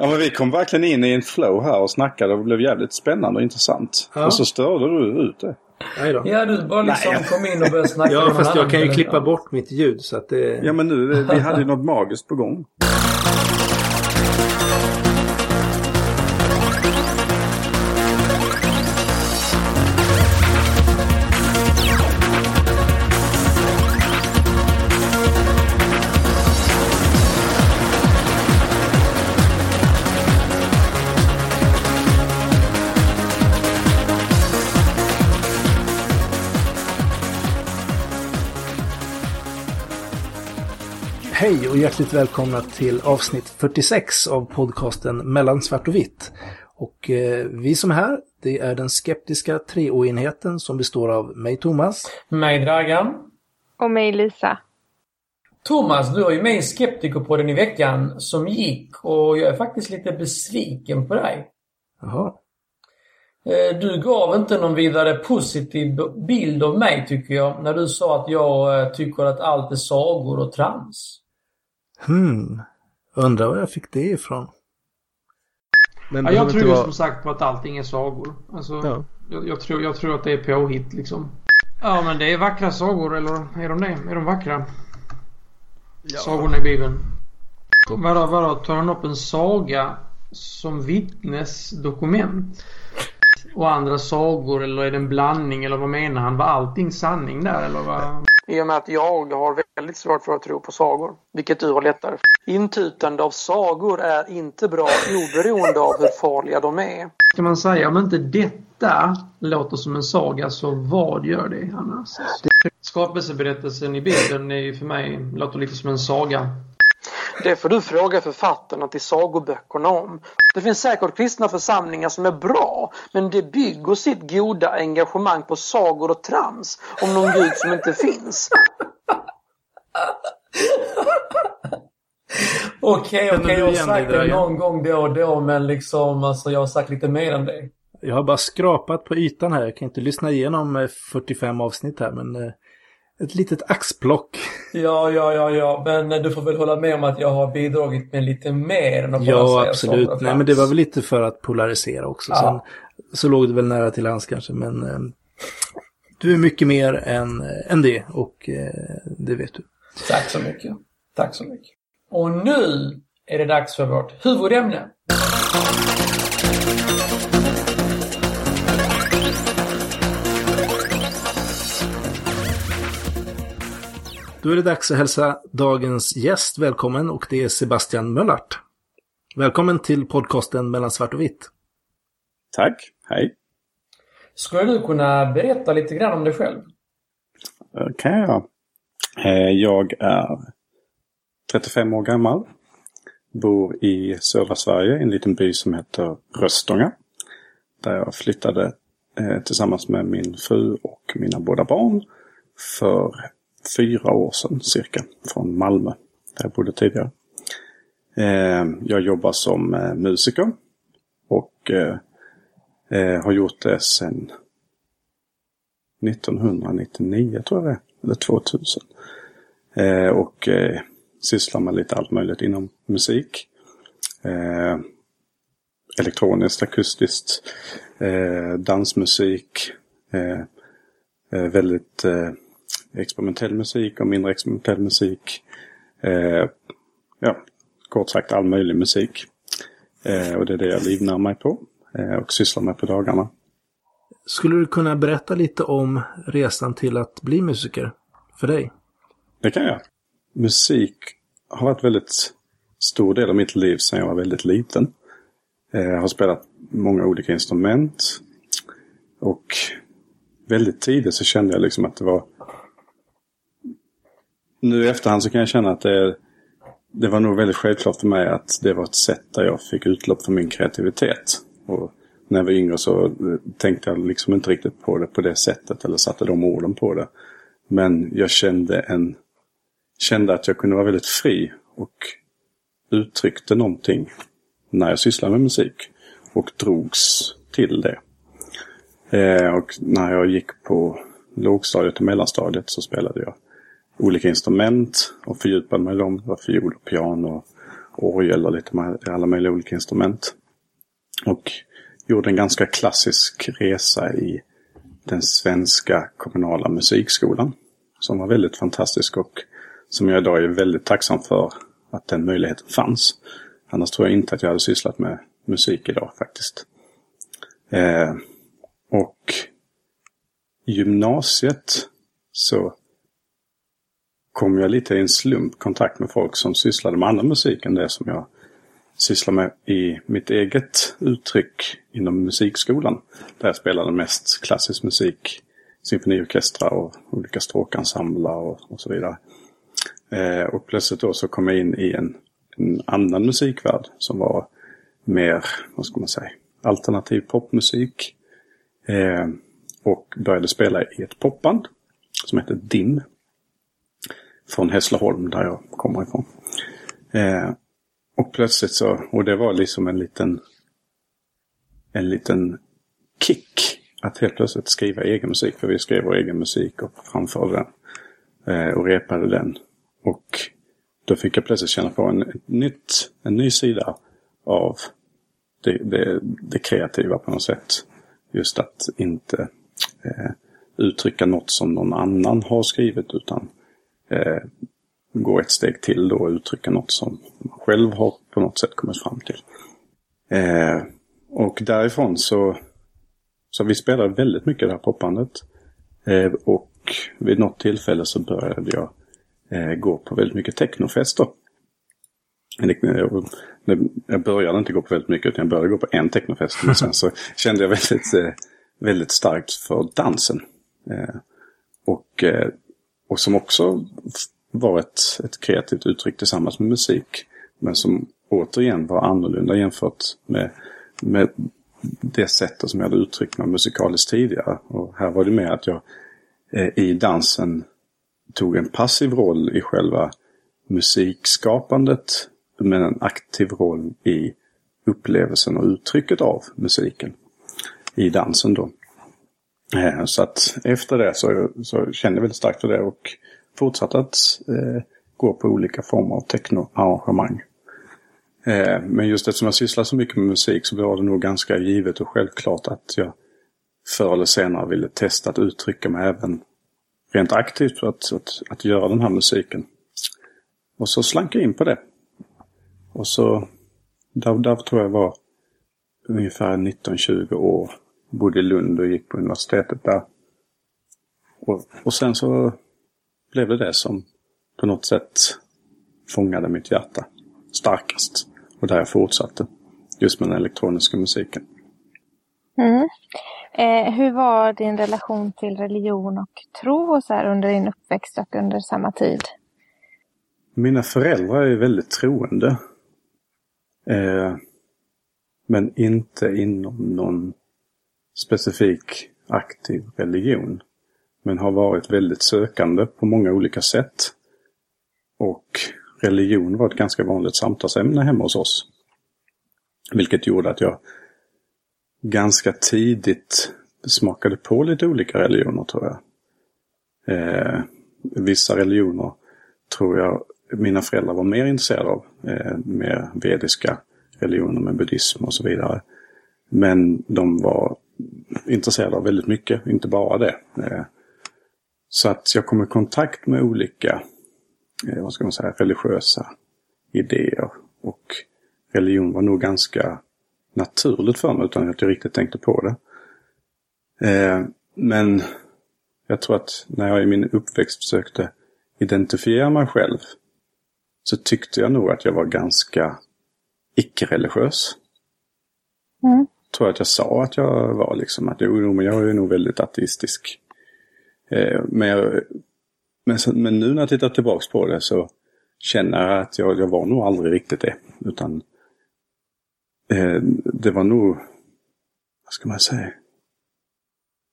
Ja, men vi kom verkligen in i en flow här och snackade och det blev jävligt spännande och intressant. Ja. Och så störde du ut det. Nej då. Ja, du bara liksom Nej. kom in och började snacka Ja, fast jag kan ju klippa bort mitt ljud så att det... Ja, men nu, vi hade ju något magiskt på gång. Hej och hjärtligt välkomna till avsnitt 46 av podcasten Mellan svart och vitt. Och eh, vi som är här, det är den skeptiska treoenheten som består av mig Thomas. Mig Dragan. Och mig Lisa. Thomas, du har ju med i Skeptikerpodden i veckan som gick och jag är faktiskt lite besviken på dig. Jaha. Eh, Du gav inte någon vidare positiv bild av mig tycker jag när du sa att jag eh, tycker att allt är sagor och trams. Hmm. Undrar var jag fick det ifrån. Men Ja, jag tror ju vara- som sagt på att allting är sagor. Alltså, Ja. jag, jag, tror, jag tror att det är påhitt liksom. Ja, men det är vackra sagor, eller är de det? Är de vackra? Sagorna i Bibeln. Vadå, vadå? Tar han upp en saga som vittnesdokument? Och andra sagor, eller är det en blandning, eller vad menar han? Var allting sanning där, eller vad? I och med att jag har väldigt svårt för att tro på sagor, vilket du har lättare för. Intutande av sagor är inte bra oberoende av hur farliga de är. Kan man säga, om inte detta låter som en saga, så vad gör det annars? Skapelseberättelsen i Bibeln är ju för mig, låter lite som en saga. Det får du fråga författarna till sagoböckerna om. Det finns säkert kristna församlingar som är bra, men det bygger sitt goda engagemang på sagor och trams om någon gud som inte finns. Okej, okej, du jag har sagt det någon gång då och då men liksom alltså jag har sagt lite mer än det. Jag har bara skrapat på ytan här. Jag kan inte lyssna igenom eh, 45 avsnitt här men eh, ett litet axplock. Ja, ja, ja, ja, men eh, du får väl hålla med om att jag har bidragit med lite mer än att bara Ja, säga absolut. Nej, men det var väl lite för att polarisera också. Ja. Sen så låg det väl nära till hands kanske, men eh, du är mycket mer än, eh, än det och eh, det vet du. Tack så mycket. Tack så mycket. Och nu är det dags för vårt huvudämne. Då är det dags att hälsa dagens gäst välkommen och det är Sebastian Möllart. Välkommen till podcasten Mellan svart och vitt. Tack. Hej. Skulle du kunna berätta lite grann om dig själv? Det kan jag. Eh, Jag är 35 år gammal. Bor i södra Sverige i en liten by som heter Röstånga. Där jag flyttade eh, tillsammans med min fru och mina båda barn för fyra år sedan cirka. Från Malmö, där jag bodde tidigare. Eh, jag jobbar som eh, musiker. Och eh, har gjort det sedan 1999 tror jag det är. Eller 2000. Och sysslar med lite allt möjligt inom musik. Elektroniskt, akustiskt, dansmusik. Väldigt experimentell musik och mindre experimentell musik. Eh, ja, kort sagt all möjlig musik. Eh, och det är det jag livnär mig på eh, och sysslar med på dagarna. Skulle du kunna berätta lite om resan till att bli musiker för dig? Det kan jag. Musik har varit väldigt stor del av mitt liv sedan jag var väldigt liten. Eh, Jag har spelat många olika instrument. Och väldigt tidigt så kände jag liksom att det var... Nu i efterhand så kan jag känna att det, det var nog väldigt självklart för mig att det var ett sätt där jag fick utlopp för min kreativitet. Och när jag var yngre så eh, tänkte jag liksom inte riktigt på det på det sättet eller satte de orden på det. Men jag kände en kände att jag kunde vara väldigt fri och uttryckte någonting när jag sysslade med musik. Och drogs till det. Eh, och när jag gick på lågstadiet och mellanstadiet så spelade jag olika instrument och fördjupade mig i dem. Det var fiol och piano orgel och lite alla möjliga olika instrument. Och gjorde en ganska klassisk resa i den svenska kommunala musikskolan. Som var väldigt fantastisk och som jag idag är väldigt tacksam för att den möjligheten fanns. Annars tror jag inte att jag hade sysslat med musik idag faktiskt. Eh, och gymnasiet så kom jag lite i en slump kontakt med folk som sysslade med annan musik än det som jag sysslar med i mitt eget uttryck inom musikskolan. Där jag spelade mest klassisk musik, symfoniorkestrar och olika stråkensembler och, och så vidare. Eh, och plötsligt då så kom jag in i en, en annan musikvärld som var mer, vad ska man säga, alternativ popmusik. Eh, och började spela i ett popband som heter DIM. Från Hässleholm där jag kommer ifrån. Eh, och plötsligt så, och det var liksom en liten en liten kick att helt plötsligt skriva egen musik. För vi skrev vår egen musik och framförde den. Eh, och repade den. Och då fick jag plötsligt känna på en, nytt, en ny sida av det, det, det, kreativa på något sätt. Just att inte eh, uttrycka något som någon annan har skrivit utan eh, gå ett steg till då och uttrycka något som man själv har på något sätt kommit fram till. Eh, och därifrån så, så vi spelade väldigt mycket det här popbandet. Eh, och vid något tillfälle så började jag eh, gå på väldigt mycket technofester. Jag började inte gå på väldigt mycket utan jag började gå på en technofest. Men sen så kände jag väldigt, eh, väldigt starkt för dansen. Eh, och, eh, och som också var ett, ett kreativt uttryck tillsammans med musik. Men som återigen var annorlunda jämfört med, med det sättet som jag hade uttryckt mig musikaliskt tidigare. Och här var det mer att jag eh, i dansen tog en passiv roll i själva musikskapandet. Men en aktiv roll i upplevelsen och uttrycket av musiken. I dansen då. Eh, så att efter det så, så kände jag väldigt starkt för det och fortsatte att eh, gå på olika former av technoarrangemang. Eh, men just eftersom jag sysslar så mycket med musik så var det nog ganska givet och självklart att jag förr eller senare ville testa att uttrycka mig även rent aktivt för att, att, att göra den här musiken. Och så slank jag in på det. Och så, där, där tror jag var ungefär 19-20 år. Bodde i Lund och gick på universitetet där. Och, och sen så blev det det som på något sätt fångade mitt hjärta starkast. Och där jag fortsatte. Just med den elektroniska musiken. Mm. Eh, hur var din relation till religion och tro och så här under din uppväxt och under samma tid? Mina föräldrar är väldigt troende. Eh, men inte inom någon specifik aktiv religion. Men har varit väldigt sökande på många olika sätt. Och religion var ett ganska vanligt samtalsämne hemma hos oss. Vilket gjorde att jag ganska tidigt smakade på lite olika religioner tror jag. Eh, vissa religioner tror jag mina föräldrar var mer intresserade av. Eh, mer vediska religioner med buddhism och så vidare. Men de var intresserad av väldigt mycket, inte bara det. Eh, så att jag kom i kontakt med olika, eh, vad ska man säga, religiösa idéer. Och religion var nog ganska naturligt för mig utan att jag riktigt tänkte på det. Eh, men jag tror att när jag i min uppväxt försökte identifiera mig själv så tyckte jag nog att jag var ganska icke-religiös. Mm. Tror att jag sa att jag var liksom att jo, men jag är nog väldigt ateistisk. Eh, men, jag, men, men, nu när jag tittar tillbaks på det så känner jag att jag, jag var nog aldrig riktigt det. Utan eh, det var nog, vad ska man säga?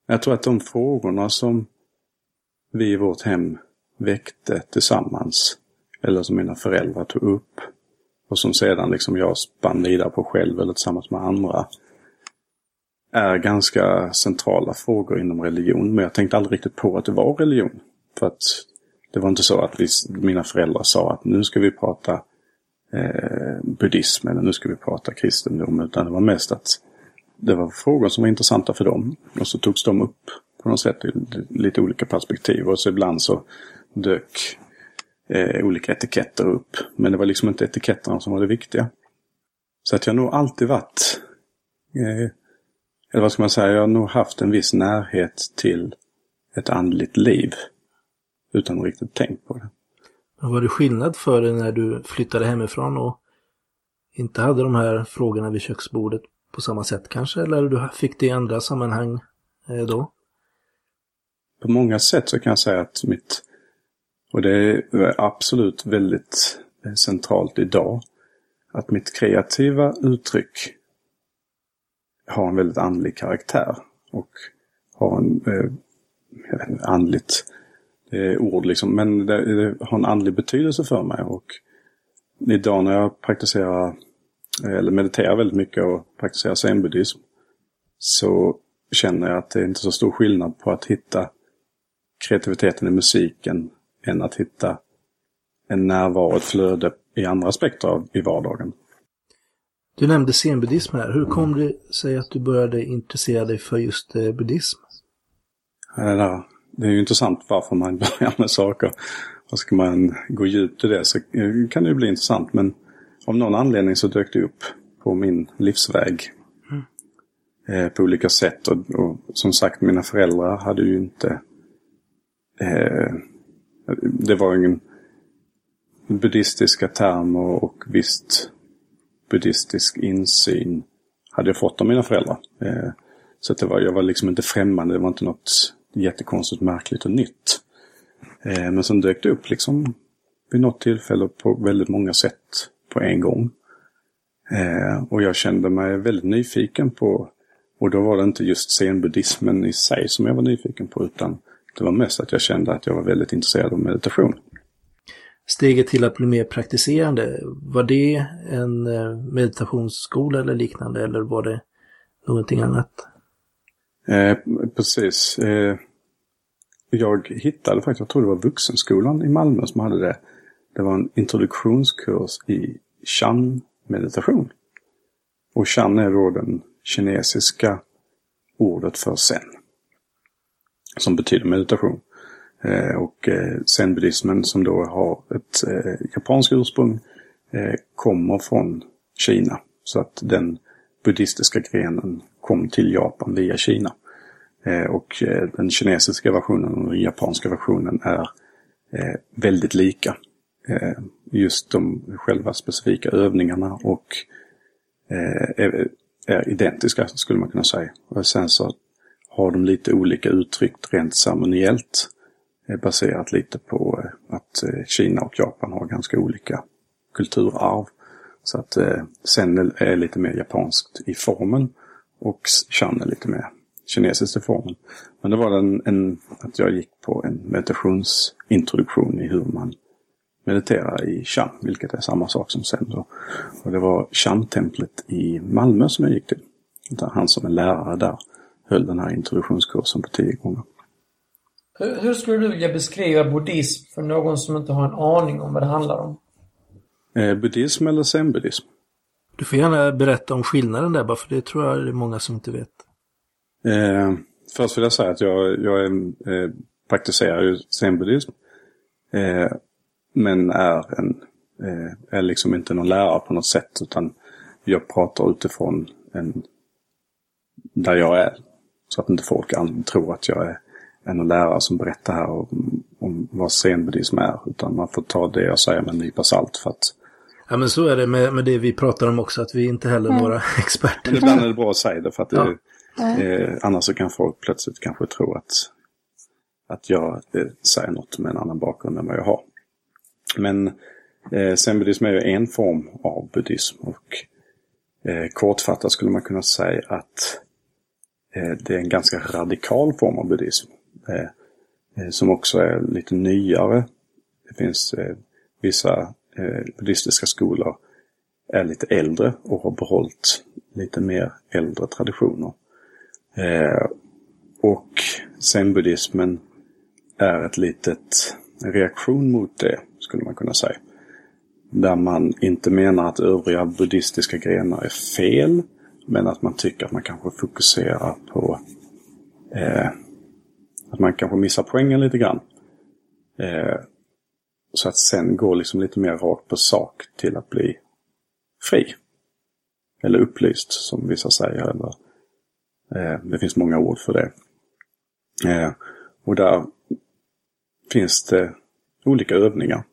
Jag tror att de frågorna som vi i vårt hem väckte tillsammans, eller som mina föräldrar tog upp, och som sedan liksom jag spann vidare på själv eller tillsammans med andra, är ganska centrala frågor inom religion. Men jag tänkte aldrig riktigt på att det var religion. För att det var inte så att vi, mina föräldrar sa att nu ska vi prata eh, buddhism eller nu ska vi prata kristendom. Utan det var mest att det var frågor som var intressanta för dem. Och så togs de upp på något sätt i lite olika perspektiv. Och så ibland så dök eh, olika etiketter upp. Men det var liksom inte etiketterna som var det viktiga. Så att jag har nog alltid varit, eh, eller vad ska man säga, jag har nog haft en viss närhet till ett andligt liv. Utan att riktigt tänkt på det. Var det skillnad för dig när du flyttade hemifrån och inte hade de här frågorna vid köksbordet på samma sätt kanske? Eller du fick det i andra sammanhang eh, då? På många sätt så kan jag säga att mitt, och det är absolut väldigt centralt idag, att mitt kreativa uttryck har en väldigt andlig karaktär. Och har en, eh, jag vet inte, andligt eh, ord liksom, men det, det, har en andlig betydelse för mig. Och idag när jag praktiserar, eh, eller mediterar väldigt mycket och praktiserar zenbuddhism, så känner jag att det är inte så stor skillnad på att hitta kreativiteten i musiken än att hitta en närvaro, ett flöde i andra aspekter av, i vardagen. Du nämnde zenbuddhism här. Hur kom det sig att du började intressera dig för just eh, buddhism? Det, det är ju intressant varför man börjar med saker. Och ska man gå djupt i det så kan det ju bli intressant. Men av någon anledning så dök det upp på min livsväg. Mm. Eh, på olika sätt. Och, och, som sagt, mina föräldrar hade ju inte... Eh, det var ingen buddhistiska termer och visst buddhistisk insyn hade jag fått av mina föräldrar. Eh, så att det var, jag var liksom inte främmande, det var inte något jättekonstigt, märkligt och nytt. Eh, men sen dök det upp liksom vid något tillfälle på väldigt många sätt på en gång. Eh, och jag kände mig väldigt nyfiken på, och då var det inte just zenbuddismen i sig som jag var nyfiken på, utan det var mest att jag kände att jag var väldigt intresserad av meditation steget till att bli mer praktiserande, var det en eh, meditationsskola eller liknande eller var det någonting annat? Eh, precis. Eh, jag hittade faktiskt, jag tror det var Vuxenskolan i Malmö som hade det. Det var en introduktionskurs i Chan-meditation. Och Chan är då den kinesiska ordet för Zen. Som betyder meditation. Eh, och eh, zenbuddismen som då har ett eh, japanskt ursprung kommer från Kina. Så att den buddhistiska grenen kom till Japan via Kina. Och den kinesiska versionen och den japanska versionen är väldigt lika. Just de själva specifika övningarna och är, är identiska skulle man kunna säga. Och sen så har de lite olika uttryck rent ceremoniellt är baserat lite på eh, att eh, Kina och Japan har ganska olika kulturarv. Så att Zen är lite mer japanskt i formen och Chan är lite mer kinesiskt i formen. Men det var en, en, att jag gick på en meditationsintroduktion i hur man mediterar i Chan, vilket är samma sak som Zen. Då. Och det var Chan-templet i Malmö som jag gick till. Han som är lärare där höll den här introduktionskursen på tio gånger. Hur, hur skulle du vilja beskriva buddhism för någon som inte har en aning om vad det handlar om? Eh, buddhism eller zen-buddhism? Du får gärna berätta om skillnaden där bara, för det tror jag det är många som inte vet. Eh, först vill jag säga att jag, jag är, eh, praktiserar ju zen-buddhism. Eh, men är, en, eh, är liksom inte någon lärare på något sätt, utan jag pratar utifrån en, där jag är. Så att inte folk tror att jag är än en lärare som berättar här om, om vad zenbuddhism är. Utan man får ta det jag säger med en nypa salt för att Ja men så är det med, med det vi pratar om också, att vi inte heller är mm. några experter. Men ibland är det bra att säga det för att det, eh, annars så kan folk plötsligt kanske tro att, att jag eh, säger något med en annan bakgrund än vad jag har. Men eh, zenbuddhism är ju en form av buddhism och eh, kortfattat skulle man kunna säga att eh, det är en ganska radikal form av buddhism. Eh, eh, som också är lite nyare. Det finns eh, vissa eh, buddhistiska skolor är lite äldre och har behållit lite mer äldre traditioner. Eh, och zenbuddismen är ett litet reaktion mot det, skulle man kunna säga. där man inte menar att övriga buddhistiska grenar är fel. Men att man tycker att man kanske fokuserar på eh, att man kanske missar poängen lite grann. Eh, så att sen gå liksom lite mer rakt på sak till att bli fri. Eller upplyst som vissa säger. Eller, eh, det finns många ord för det. Eh, och där finns det olika övningar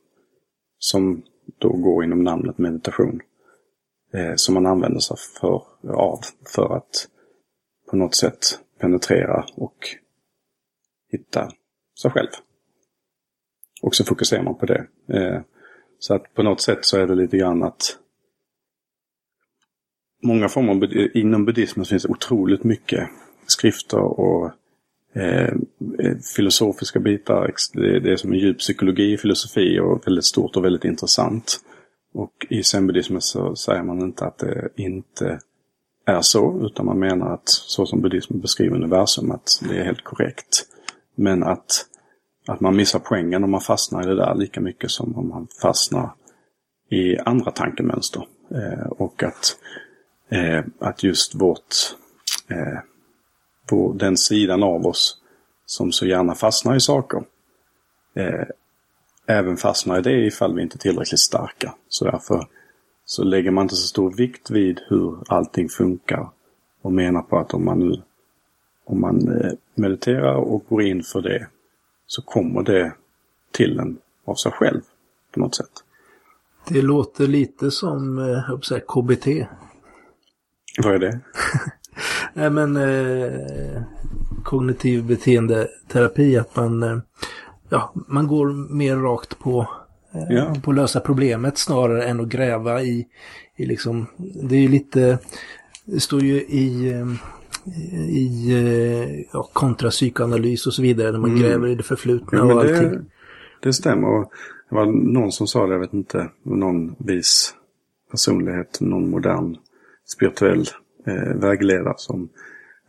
som då går inom namnet meditation. Eh, som man använder sig för, av för att på något sätt penetrera och hitta sig själv. Och så fokuserar man på det. Eh, så att på något sätt så är det lite grann att många former eh, inom buddhismen finns det otroligt mycket skrifter och eh, eh filosofiska bitar. Det, det är som en djup psykologi, filosofi och väldigt stort och väldigt intressant. Och i zenbuddismen så säger man inte att det inte är så, utan man menar att så som buddhismen beskriver universum, att det är helt korrekt. Men att, att man missar poängen om man fastnar i det där lika mycket som om man fastnar i andra tankemönster. Eh, och att, eh, att just vårt, eh, på den sidan av oss som så gärna fastnar i saker, eh, även fastnar i det ifall vi inte är tillräckligt starka. Så därför så lägger man inte så stor vikt vid hur allting funkar och menar på att om man nu om man eh, mediterar och går in för det så kommer det till en av sig själv på något sätt. Det låter lite som eh, jag säga, KBT. Vad är det? Nej men eh, kognitiv beteendeterapi, att man, eh, ja, man går mer rakt på, eh, ja. på lösa problemet snarare än att gräva i, i liksom, det är ju lite, det står ju i i ja, kontrapsykoanalys och så vidare när man mm. gräver i det förflutna ja, och allting. Det, det stämmer. Och det var någon som sa det, jag vet inte, någon vis personlighet, någon modern spirituell eh, vägledare som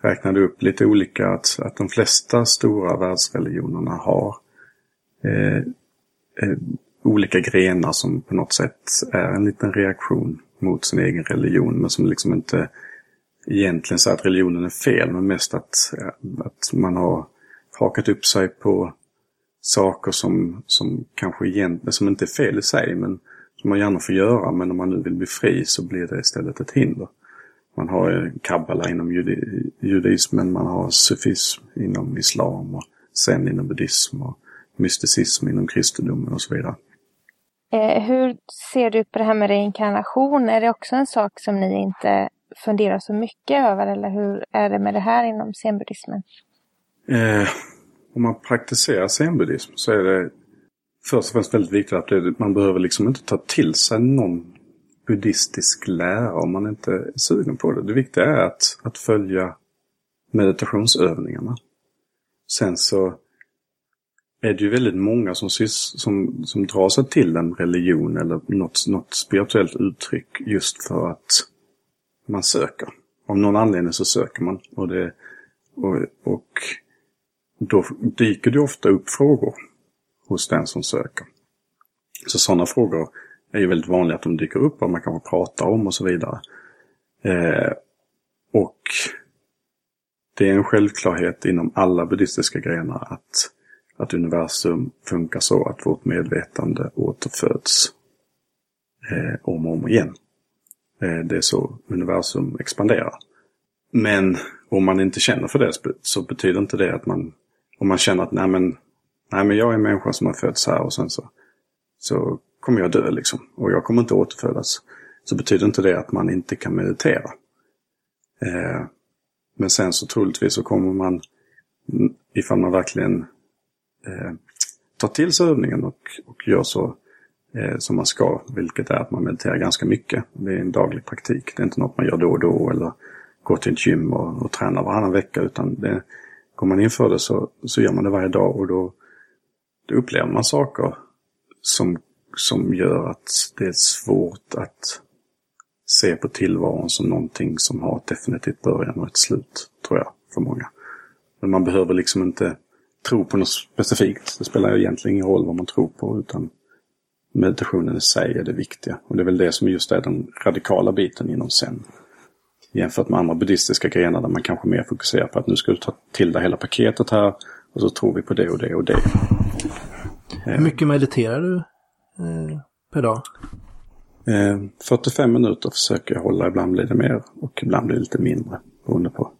räknade upp lite olika att, att de flesta stora världsreligionerna har eh, eh, olika grenar som på något sätt är en liten reaktion mot sin egen religion men som liksom inte egentligen så att religionen är fel men mest att, att man har hakat upp sig på saker som, som kanske egentligen, som inte är fel i sig men som man gärna får göra men om man nu vill bli fri så blir det istället ett hinder. Man har kabbala inom judi judismen, man har sufism inom islam och sen inom buddhism och mysticism inom kristendomen och så vidare. Eh, hur ser du på det här med reinkarnation? Är det också en sak som ni inte funderar så mycket över eller hur är det med det här inom zenbuddismen? Eh, om man praktiserar zenbuddism så är det först och främst väldigt viktigt att det, man behöver liksom inte ta till sig någon buddhistisk lära om man inte är sugen på det. Det viktiga är att, att följa meditationsövningarna. Sen så är det ju väldigt många som, sys, som, som drar sig till en religion eller något, något spirituellt uttryck just för att man söker. Av någon anledning så söker man. Och, det, och, och då dyker det ofta upp frågor hos den som söker. Så sådana frågor är ju väldigt vanliga att de dyker upp och man kan prata om och så vidare. Eh, och det är en självklarhet inom alla buddhistiska grenar att, att universum funkar så att vårt medvetande återföds eh, om och om igen. Eh, det är så universum expanderar. Men om man inte känner för det så betyder inte det att man... Om man känner att nej men, nej men jag är en människa som har fötts här och sen så, så kommer jag dö liksom. Och jag kommer inte återfödas. Så betyder inte det att man inte kan meditera. Eh, men sen så troligtvis så kommer man, mm, ifall man verkligen eh, tar till sig övningen och, och gör så eh, som man ska. Vilket är att man mediterar ganska mycket. Det är en daglig praktik. Det är inte något man gör då och då eller går till ett gym och, och tränar varannan vecka. Utan det, går man in för det så, så gör man det varje dag och då, då upplever man saker som som gör att det är svårt att se på tillvaron som någonting som har ett definitivt början och ett slut, tror jag, för många. Men man behöver liksom inte tro på något specifikt. Det spelar egentligen ingen roll vad man tror på, utan meditationen i sig är det viktiga. Och det är väl det som just är den radikala biten inom zen. Jämfört med andra buddhistiska grenar där man kanske mer fokuserar på att nu ska du ta till dig hela paketet här och så tror vi på det och det och det. Hur mycket mediterar du eh, per dag? Eh, 45 minuter försöker jag hålla, ibland blir det mer och ibland blir det lite mindre beroende på.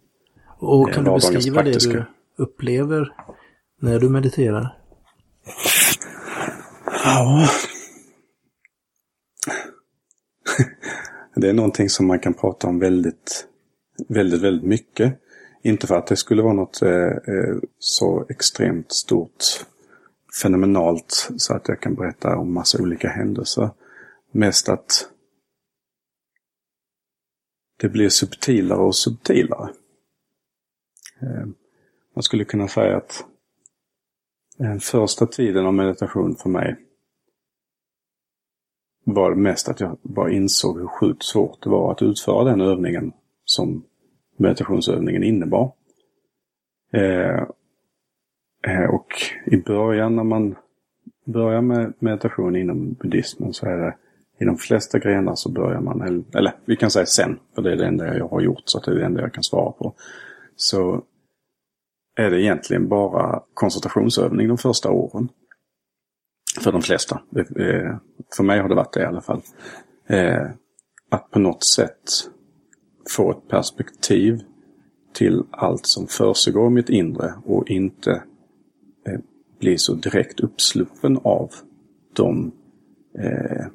Och Eh, kan du vardagens beskriva det du upplever när du mediterar? Ja. Det är någonting som man kan prata om väldigt, väldigt, väldigt mycket. Inte för att det skulle vara något eh, eh, så extremt stort fenomenalt så att jag kan berätta om massa olika händelser. Mest att det blir subtilare och subtilare. Eh, man skulle kunna säga att den första tiden av meditation för mig var det mest att jag bara insåg hur sjukt svårt det var att utföra den övningen som meditationsövningen innebar. Eh, eh, och i början när man börjar med meditation inom buddhismen så är det i de flesta grenar så börjar man, eller, eller vi kan säga sen, för det är det enda jag har gjort så att det är det enda jag kan svara på. Så är det egentligen bara koncentrationsövning de första åren. För de flesta. Eh, för mig har det varit det i alla fall. Eh, att på något sätt få ett perspektiv till allt som försiggår i mitt inre och inte eh, bli så direkt uppsluppen av de eh,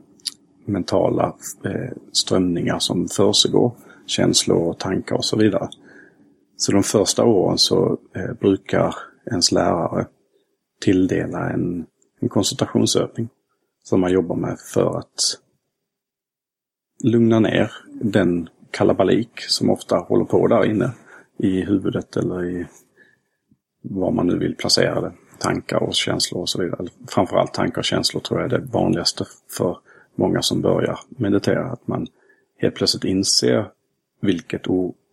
mentala eh, strömningar som försiggår. Känslor och tankar och så vidare. Så de första åren så eh, brukar ens lärare tilldela en, en koncentrationsövning som man jobbar med för att lugna ner den kalabalik som ofta håller på där inne i huvudet eller i var man nu vill placera det. Tankar och känslor och så vidare. Framförallt tankar och känslor tror jag är det vanligaste för många som börjar meditera. Att man helt plötsligt inser vilket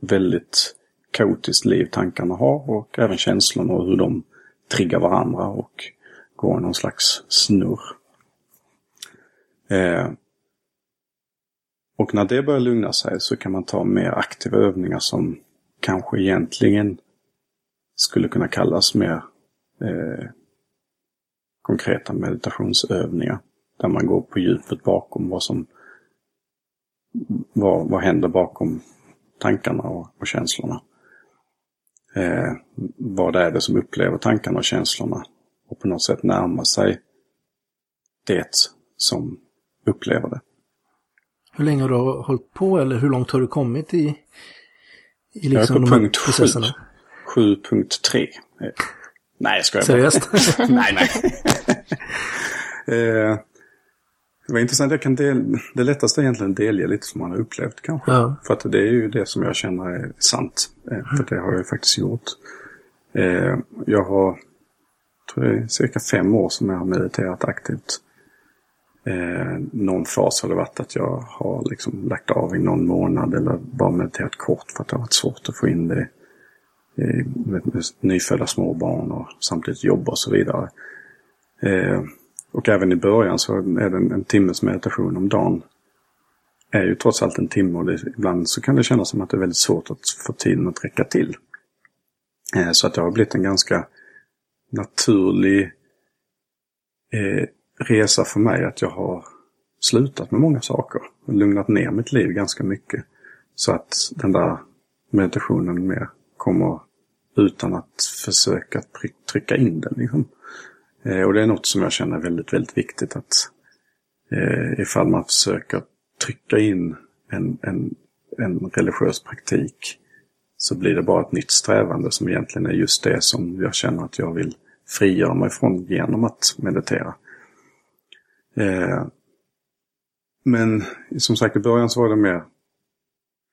väldigt kaotiskt liv tankarna har och även känslorna och hur de triggar varandra och går i någon slags snurr. Eh, och när det börjar lugna sig så kan man ta mer aktiva övningar som kanske egentligen skulle kunna kallas mer eh, konkreta meditationsövningar. Där man går på djupet bakom vad som vad, vad händer bakom tankarna och, och känslorna. Eh, vad är det som upplever tankarna och känslorna och på något sätt närma sig det som upplever det. Hur länge har du hållit på eller hur långt har du kommit i, i Jag är liksom på punkt 7. processerna? 7.3. Eh, Nej, jag skojar. Seriöst? nej, nej. eh, det var intressant. Jag kan del, det lättaste är egentligen att delge lite som man har upplevt kanske. Ja. För att det är ju det som jag känner är sant. Eh, för det har jag ju faktiskt gjort. Eh, jag har, tror det är cirka fem år som jag har mediterat aktivt. Eh, någon fas har det varit att jag har liksom lagt av i någon månad eller bara mediterat kort för att det har varit svårt att få in det eh, med, med nyfödda småbarn och samtidigt jobba och så vidare. Eh, och även i början så är det en, en timmes meditation om dagen. Är ju trots allt en timme och det, ibland så kan det kännas som att det är väldigt svårt att få tiden att räcka till. Eh, så att det har blivit en ganska naturlig eh, resa för mig att jag har slutat med många saker. Och lugnat ner mitt liv ganska mycket. Så att den där meditationen mer kommer utan att försöka trycka in den. Liksom. Eh, och det är något som jag känner är väldigt, väldigt viktigt att eh, ifall man försöker trycka in en, en, en religiös praktik så blir det bara ett nytt strävande som egentligen är just det som jag känner att jag vill frigöra mig från genom att meditera. Eh, men som sagt i början så var det mer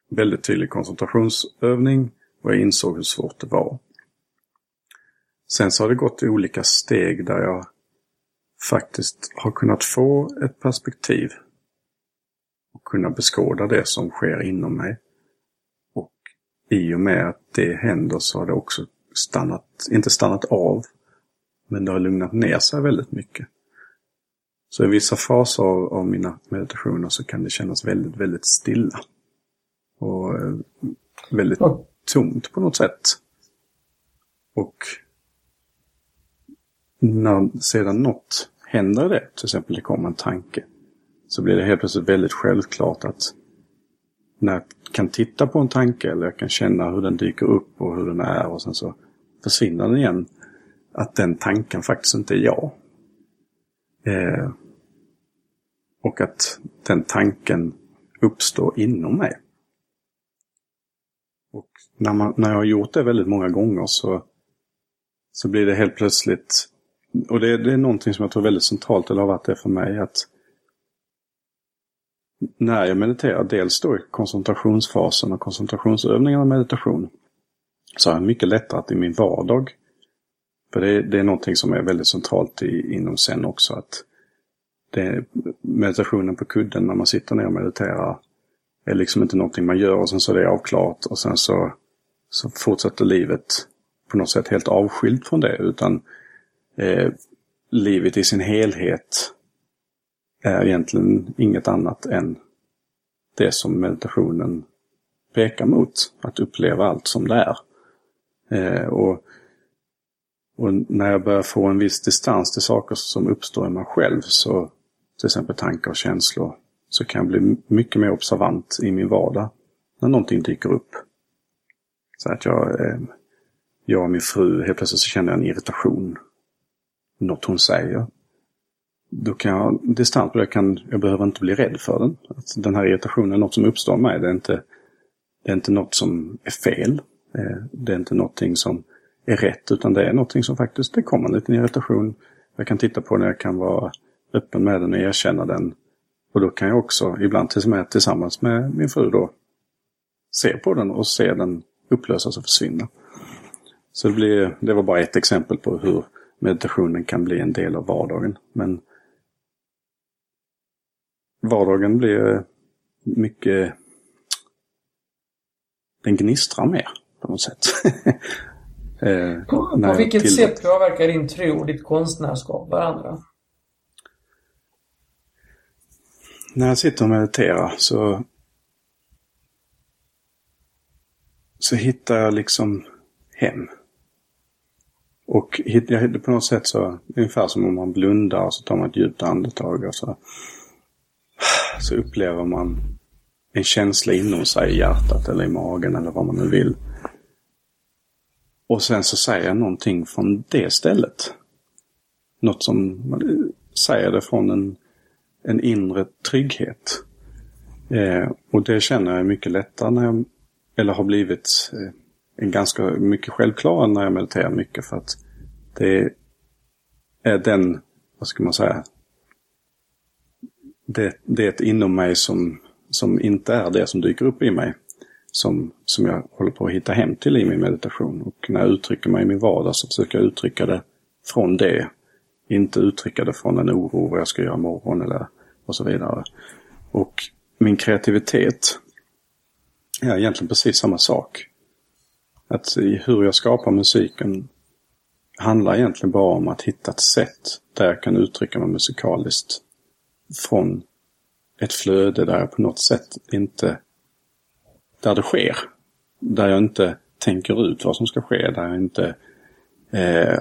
väldigt tydlig koncentrationsövning och jag insåg hur svårt det var. Sen så har det gått i olika steg där jag faktiskt har kunnat få ett perspektiv och kunna beskåda det som sker inom mig. I och med att det händer så har det också stannat, inte stannat av, men det har lugnat ner sig väldigt mycket. Så i vissa faser av, av mina meditationer så kan det kännas väldigt, väldigt stilla. Och eh, väldigt Och- tomt på något sätt. Och när sedan något händer det, till exempel det kommer en tanke, så blir det helt plötsligt väldigt självklart att när kan titta på en tanke eller jag kan känna hur den dyker upp och hur den är och sen så försvinner den igen. Att den tanken faktiskt inte är jag. Eh, och att den tanken uppstår inom mig. Och när, man, när jag har gjort det väldigt många gånger så, så blir det helt plötsligt, och det, det är någonting som jag tror är väldigt centralt, eller har varit det för mig, att när jag mediterar, dels då i koncentrationsfasen och koncentrationsövningarna och meditation, så har jag mycket lättare att i min vardag, för det, det är någonting som är väldigt centralt i, inom sen också, att det, meditationen på kudden när man sitter ner och mediterar är liksom inte någonting man gör och sen så är det avklarat och sen så, så fortsätter livet på något sätt helt avskilt från det. Utan eh, livet i sin helhet är egentligen inget annat än det som meditationen pekar mot. Att uppleva allt som det är. Eh, och, och när jag börjar få en viss distans till saker som uppstår i mig själv, så till exempel tankar och känslor, så kan jag bli mycket mer observant i min vardag när någonting dyker upp. Så att jag, eh, jag och min fru, helt plötsligt så känner jag en irritation. Något hon säger. Då kan jag distans på det, kan, jag behöver inte bli rädd för den. Att den här irritationen är något som uppstår mig. Det är inte, det är inte något som är fel. Eh, det är inte någonting som är rätt, utan det är någonting som faktiskt, det kommer en liten irritation. Jag kan titta på den, jag kan vara öppen med den och erkänna den. Och då kan jag också, ibland med, tillsammans med min fru då, se på den och se den upplösas och försvinna. Så det, blir, det var bara ett exempel på hur meditationen kan bli en del av vardagen. Men vardagen blir mycket... Den gnistrar mer på något sätt. Eh, På, på vilket tillåter- sätt påverkar din tro och ditt konstnärskap varandra? När jag sitter och mediterar så så hittar jag liksom hem. Och jag hittar på något sätt så, ungefär som om man blundar och så tar man ett djupt andetag och så, så upplever man en känsla inom sig i hjärtat eller i magen eller vad man nu vill. Och sen så säger jag någonting från det stället. Något som man säger det från en, en inre trygghet. Eh, och det känner jag mycket lättare när jag, eller har blivit eh, en ganska mycket självklarare när jag mediterar mycket för att det är den, vad ska man säga, det, det inom mig som, som inte är det som dyker upp i mig. Som, som jag håller på att hitta hem till i min meditation. Och när jag uttrycker mig i min vardag så försöker jag uttrycka det från det. Inte uttrycka det från en oro vad jag ska göra imorgon eller och så vidare. Och min kreativitet är egentligen precis samma sak. Att hur jag skapar musiken handlar egentligen bara om att hitta ett sätt där jag kan uttrycka mig musikaliskt från ett flöde där jag på något sätt inte... Där det sker. Där jag inte tänker ut vad som ska ske. Där jag inte... Eh,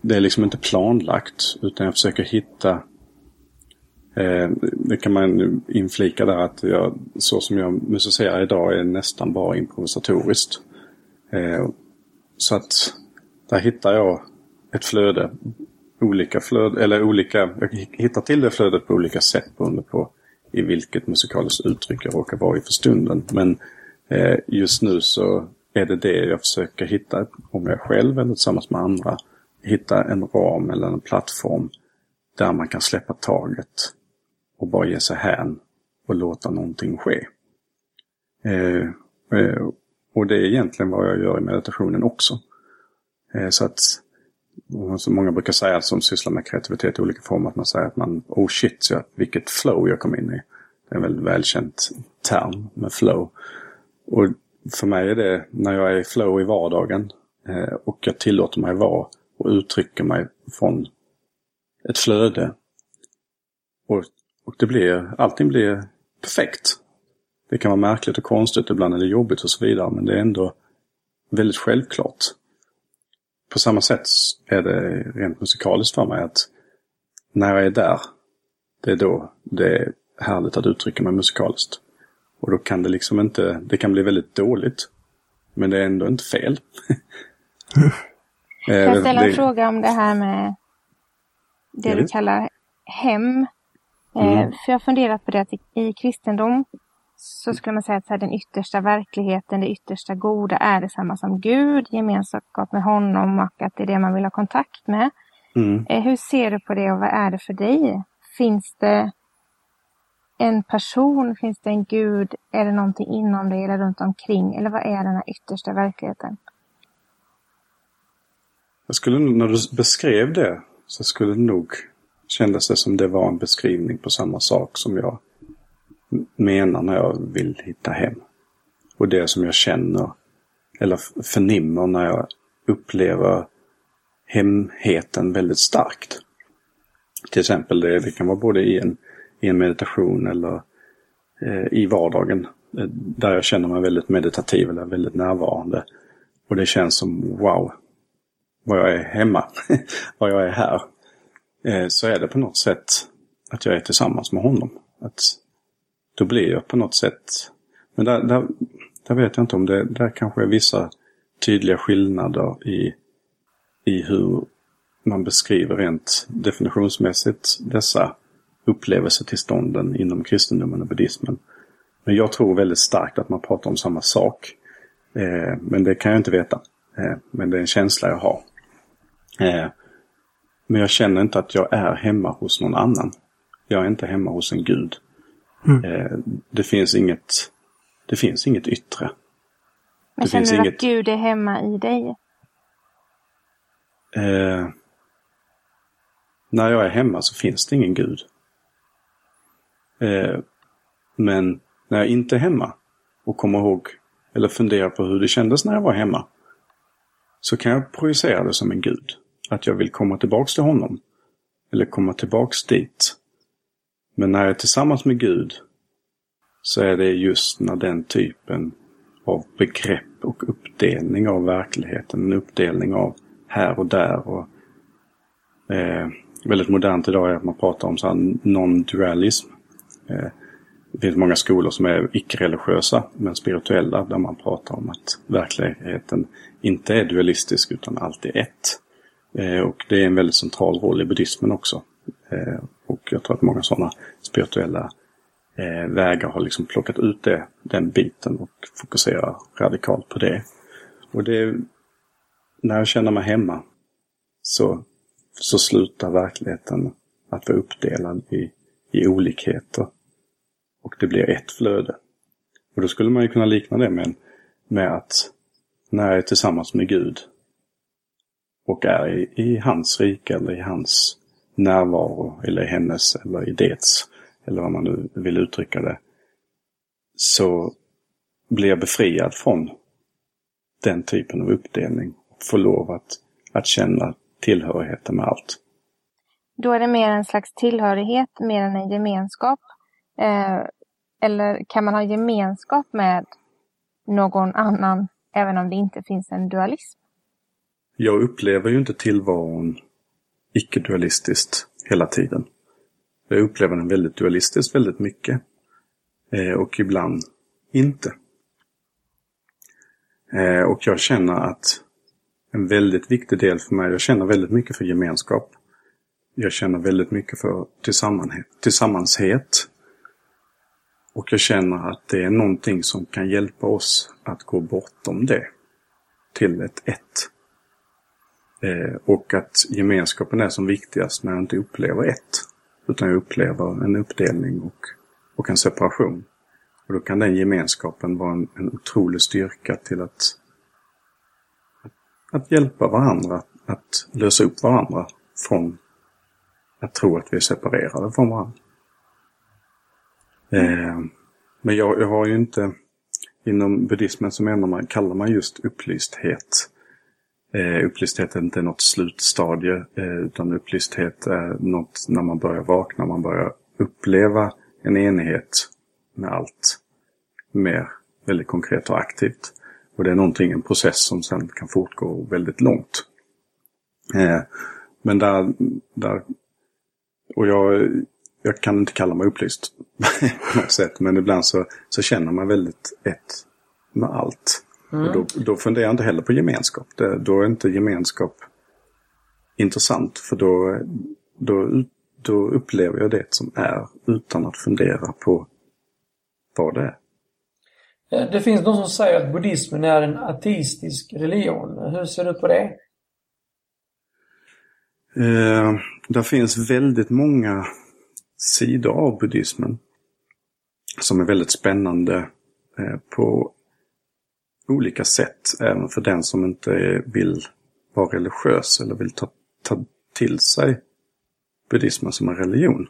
det är liksom inte planlagt utan jag försöker hitta Eh, det kan man inflika där att jag, så som jag musicerar idag är nästan bara improvisatoriskt. Eh, så att där hittar jag ett flöde. Olika flöde, eller olika, jag hittar till det flödet på olika sätt beroende på i vilket musikaliskt uttryck jag råkar vara i för stunden. Men eh, just nu så är det det jag försöker hitta, om jag själv eller tillsammans med andra, hitta en ram eller en plattform där man kan släppa taget och bara ge sig hän och låta någonting ske. Eh, eh, och det är egentligen vad jag gör i meditationen också. Eh, så att som många brukar säga som sysslar med kreativitet i olika former, att man säger att man, oh shit, så vilket flow jag kom in i. Det är en väldigt välkänt term med flow. Och för mig är det när jag är i flow i vardagen eh, och jag tillåter mig vara och uttrycker mig från ett flöde Och, och det blir, allting blir perfekt. Det kan vara märkligt och konstigt, ibland är det jobbigt och så vidare, men det är ändå väldigt självklart. På samma sätt är det rent musikaliskt för mig att när jag är där, det är då det är härligt att uttrycka mig musikaliskt. Och då kan det liksom inte, det kan bli väldigt dåligt. Men det är ändå inte fel. Kan jag ställa en fråga om det här med det du kallar hem? Eh, Mm. För jag har funderat på det att i kristendom så skulle man säga att så här, den yttersta verkligheten, det yttersta goda är detsamma som Gud, gemenskap med honom och att det är det man vill ha kontakt med. Mm. Eh, Hur ser du på det och vad är det för dig? Finns det en person, finns det en gud, är det någonting inom dig eller runt omkring? Eller vad är den här yttersta verkligheten? Jag skulle, när du beskrev det så skulle det nog kändes det som det var en beskrivning på samma sak som jag menar när jag vill hitta hem. Och det som jag känner eller förnimmer när jag upplever hemheten väldigt starkt. Till exempel det, det kan vara både i en, i en meditation eller eh, i vardagen. eh, Där jag känner mig väldigt meditativ eller väldigt närvarande. Och det känns som wow, vad jag är hemma, vad jag är här. Eh, så är det på något sätt att jag är tillsammans med honom. Att då blir jag på något sätt... Men där, där, där vet jag inte om det... Där kanske är vissa tydliga skillnader i, i hur man beskriver rent definitionsmässigt dessa upplevelsetillstånden inom kristendomen och buddhismen. Men jag tror väldigt starkt att man pratar om samma sak. Eh, men det kan jag inte veta. Eh, men det är en känsla jag har. Eh, men jag känner inte att jag är hemma hos någon annan. Jag är inte hemma hos en gud. Eh, det finns inget det finns inget yttre. Men Det känner du inget- att Gud är hemma i dig? Eh, när jag är hemma så finns det ingen gud. Eh, men när jag inte är hemma och kommer ihåg eller funderar på hur det kändes när jag var hemma. Så kan jag projicera det som en gud. Att jag vill komma tillbaks till honom. Eller komma tillbaks dit. Men när jag är tillsammans med Gud så är det just när den typen av begrepp och uppdelning av verkligheten, en uppdelning av här och där. Och, eh, väldigt modernt idag är att man pratar om så här non-dualism. Eh, det finns många skolor som är icke-religiösa men spirituella där man pratar om att verkligheten inte är dualistisk utan alltid ett. Eh, och det är en väldigt central roll i buddhismen också. Eh, och jag tror att många sådana spirituella eh, vägar har liksom plockat ut det, den biten och fokuserar radikalt på det. Och det när jag känner mig hemma så, så slutar verkligheten att vara uppdelad i, i olikheter. Och det blir ett flöde. Och då skulle man ju kunna likna det med, med att när jag är tillsammans med Gud och är i, i hans rike eller i hans närvaro eller i hennes eller i dets eller vad man nu vill uttrycka det. Så blir jag befriad från den typen av uppdelning. Och får lov att, att känna tillhörigheten med allt. Då är det mer en slags tillhörighet, mer än en gemenskap. Eh, eller kan man ha gemenskap med någon annan, även om det inte finns en dualism? Jag upplever ju inte tillvaron icke-dualistiskt hela tiden. Jag upplever den väldigt dualistiskt väldigt mycket. Eh, och ibland inte. Eh, och jag känner att en väldigt viktig del för mig, jag känner väldigt mycket för gemenskap. Jag känner väldigt mycket för tillsammanshet. Och jag känner att det är någonting som kan hjälpa oss att gå bortom det. Till ett ett. Eh, och att gemenskapen är som viktigast när jag inte upplever ett. Utan jag upplever en uppdelning och, och en separation. Och då kan den gemenskapen vara en, en otrolig styrka till att, att, att hjälpa varandra att lösa upp varandra från att tro att vi är separerade från varandra. Eh, men jag, jag har ju inte, inom buddhismen så menar man, kallar man just upplysthet. Eh, upplysthet är inte något slutstadie, eh, utan upplysthet är något när man börjar vakna, man börjar uppleva en enighet med allt mer väldigt konkret och aktivt. Och det är någonting, en process som sen kan fortgå väldigt långt. Eh, men där, där och jag, jag kan inte kalla mig upplyst på något sätt, men ibland så, så känner man väldigt ett med allt. Mm. Då, då funderar jag inte heller på gemenskap. Det, då är inte gemenskap intressant, för då, då, då upplever jag det som är utan att fundera på vad det är. Eh, det finns de som säger att buddhismen är en ateistisk religion. Hur ser du på det? Eh, det finns väldigt många sidor av buddhismen som är väldigt spännande eh, på olika sätt. Även för den som inte vill vara religiös eller vill ta, ta till sig buddhismen som en religion.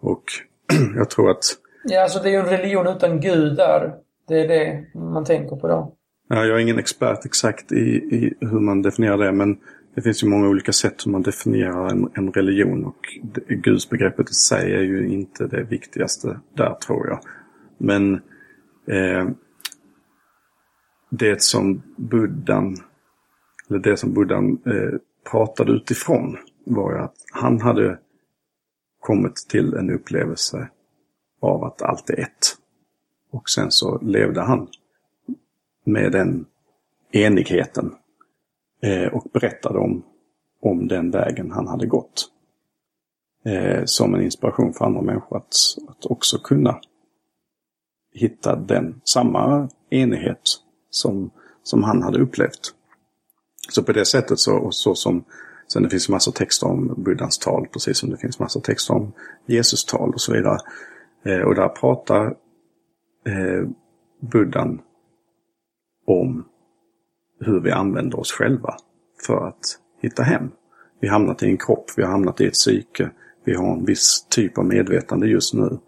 Och jag tror att... Ja, alltså det är ju en religion utan gudar. Det är det man tänker på då. Ja, jag är ingen expert exakt i, i hur man definierar det, men det finns ju många olika sätt som man definierar en, en religion och gudsbegreppet i sig är ju inte det viktigaste där tror jag. Men eh, det som buddhan, eller det som buddhan eh, pratade utifrån var ju att han hade kommit till en upplevelse av att allt är ett. Och sen så levde han med den enigheten eh, och berättade om, om den vägen han hade gått. Eh, som en inspiration för andra människor att, att också kunna hitta den samma enighet som, som han hade upplevt. Så på det sättet så, och så som Sen det finns massa texter om Buddhas tal, precis som det finns massa texter om Jesus tal och så vidare. Eh, och där pratar eh, Buddhan om hur vi använder oss själva för att hitta hem. Vi har hamnat i en kropp, vi har hamnat i ett psyke, vi har en viss typ av medvetande just nu.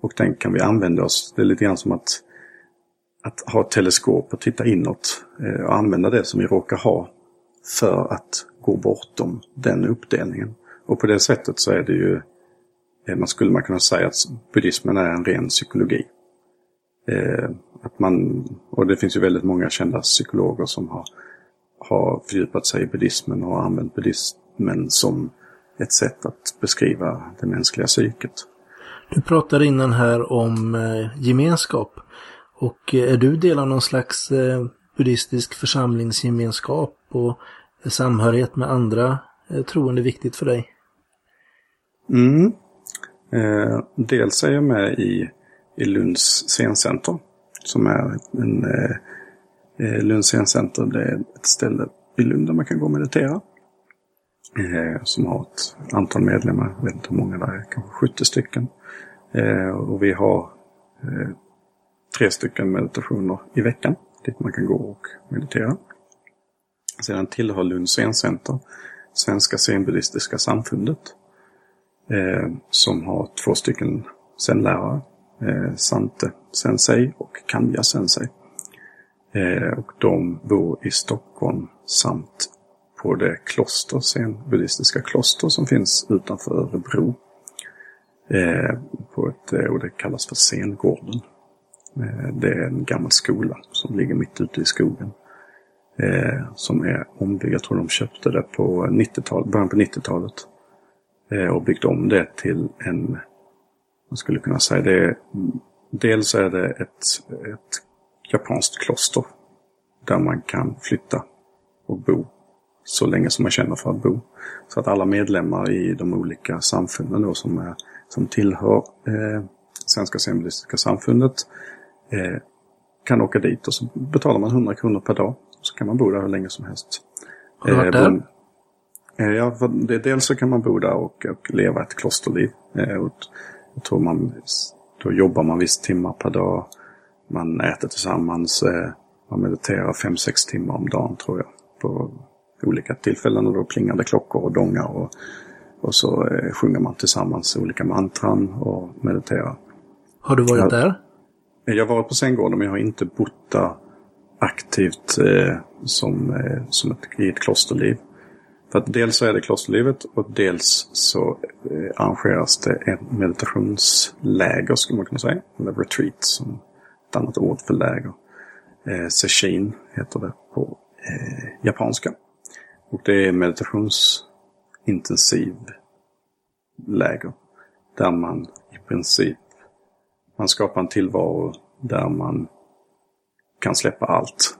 Och den kan vi använda oss, det är lite grann som att, att ha ett teleskop och titta inåt eh, och använda det som vi råkar ha för att gå bortom den uppdelningen. Och på det sättet så är det ju, eh, man skulle man kunna säga att buddhismen är en ren psykologi. Eh, att man, och det finns ju väldigt många kända psykologer som har, har fördjupat sig i buddhismen och använt buddhismen som ett sätt att beskriva det mänskliga psyket. Du pratade innan här om gemenskap. Och eh, är du del av någon slags eh, buddhistisk församlingsgemenskap och samhörighet med andra eh, troende viktigt för dig? Mm. Eh, dels är jag med i, i Lunds scencenter. Som är en... Eh, Lunds scencenter det är ett ställe i Lund där man kan gå och meditera. Eh, som har ett antal medlemmar, jag vet inte hur många där är, kanske 70 stycken. Och vi har tre stycken meditationer i veckan dit man kan gå och meditera. Sedan tillhör Lunds scencenter Svenska scenbuddhistiska samfundet. Eh, som har två stycken zenlärare. Eh, Sante Sensei och Kanja Sensei. Eh, och de bor i Stockholm samt på det kloster, zenbuddhistiska kloster som finns utanför Örebro. Eh, på ett, eh, och det kallas för Sengården. Eh, det är en gammal skola som ligger mitt ute i skogen. Eh, som är ombyggd. Jag tror de köpte det på 90-talet, början på 90-talet. Eh, och byggt om det till en, man skulle kunna säga det, dels är det ett, ett japanskt kloster. Där man kan flytta och bo så länge som man känner för att bo. Så att alla medlemmar i de olika samfunden då som, är, som tillhör eh, Svenska Semistiska samfundet eh, kan åka dit och så betalar man 100 kronor per dag. Så kan man bo där hur länge som helst. Har du varit där? Eh, ja, det, dels så kan man bo där och, och leva ett klosterliv. Eh, och jag tror man, då jobbar man visst timmar per dag. Man äter tillsammans. Eh, man mediterar 5-6 timmar om dagen tror jag. På olika tillfällen och då plingar det klockor och dongar. Och, och så eh, sjunger man tillsammans olika mantran och mediterar. Har du varit ja. där? Jag har varit på Sänggården men jag har inte bott där aktivt eh, som, eh, som ett, i ett klosterliv. För att dels så är det klosterlivet och dels så eh, arrangeras det ett meditationsläger skulle man kunna säga. Eller retreat som ett annat ord för läger. Eh, Seshin heter det på eh, japanska. Och det är meditationsintensiv läger. Där man i princip man skapar en tillvaro där man kan släppa allt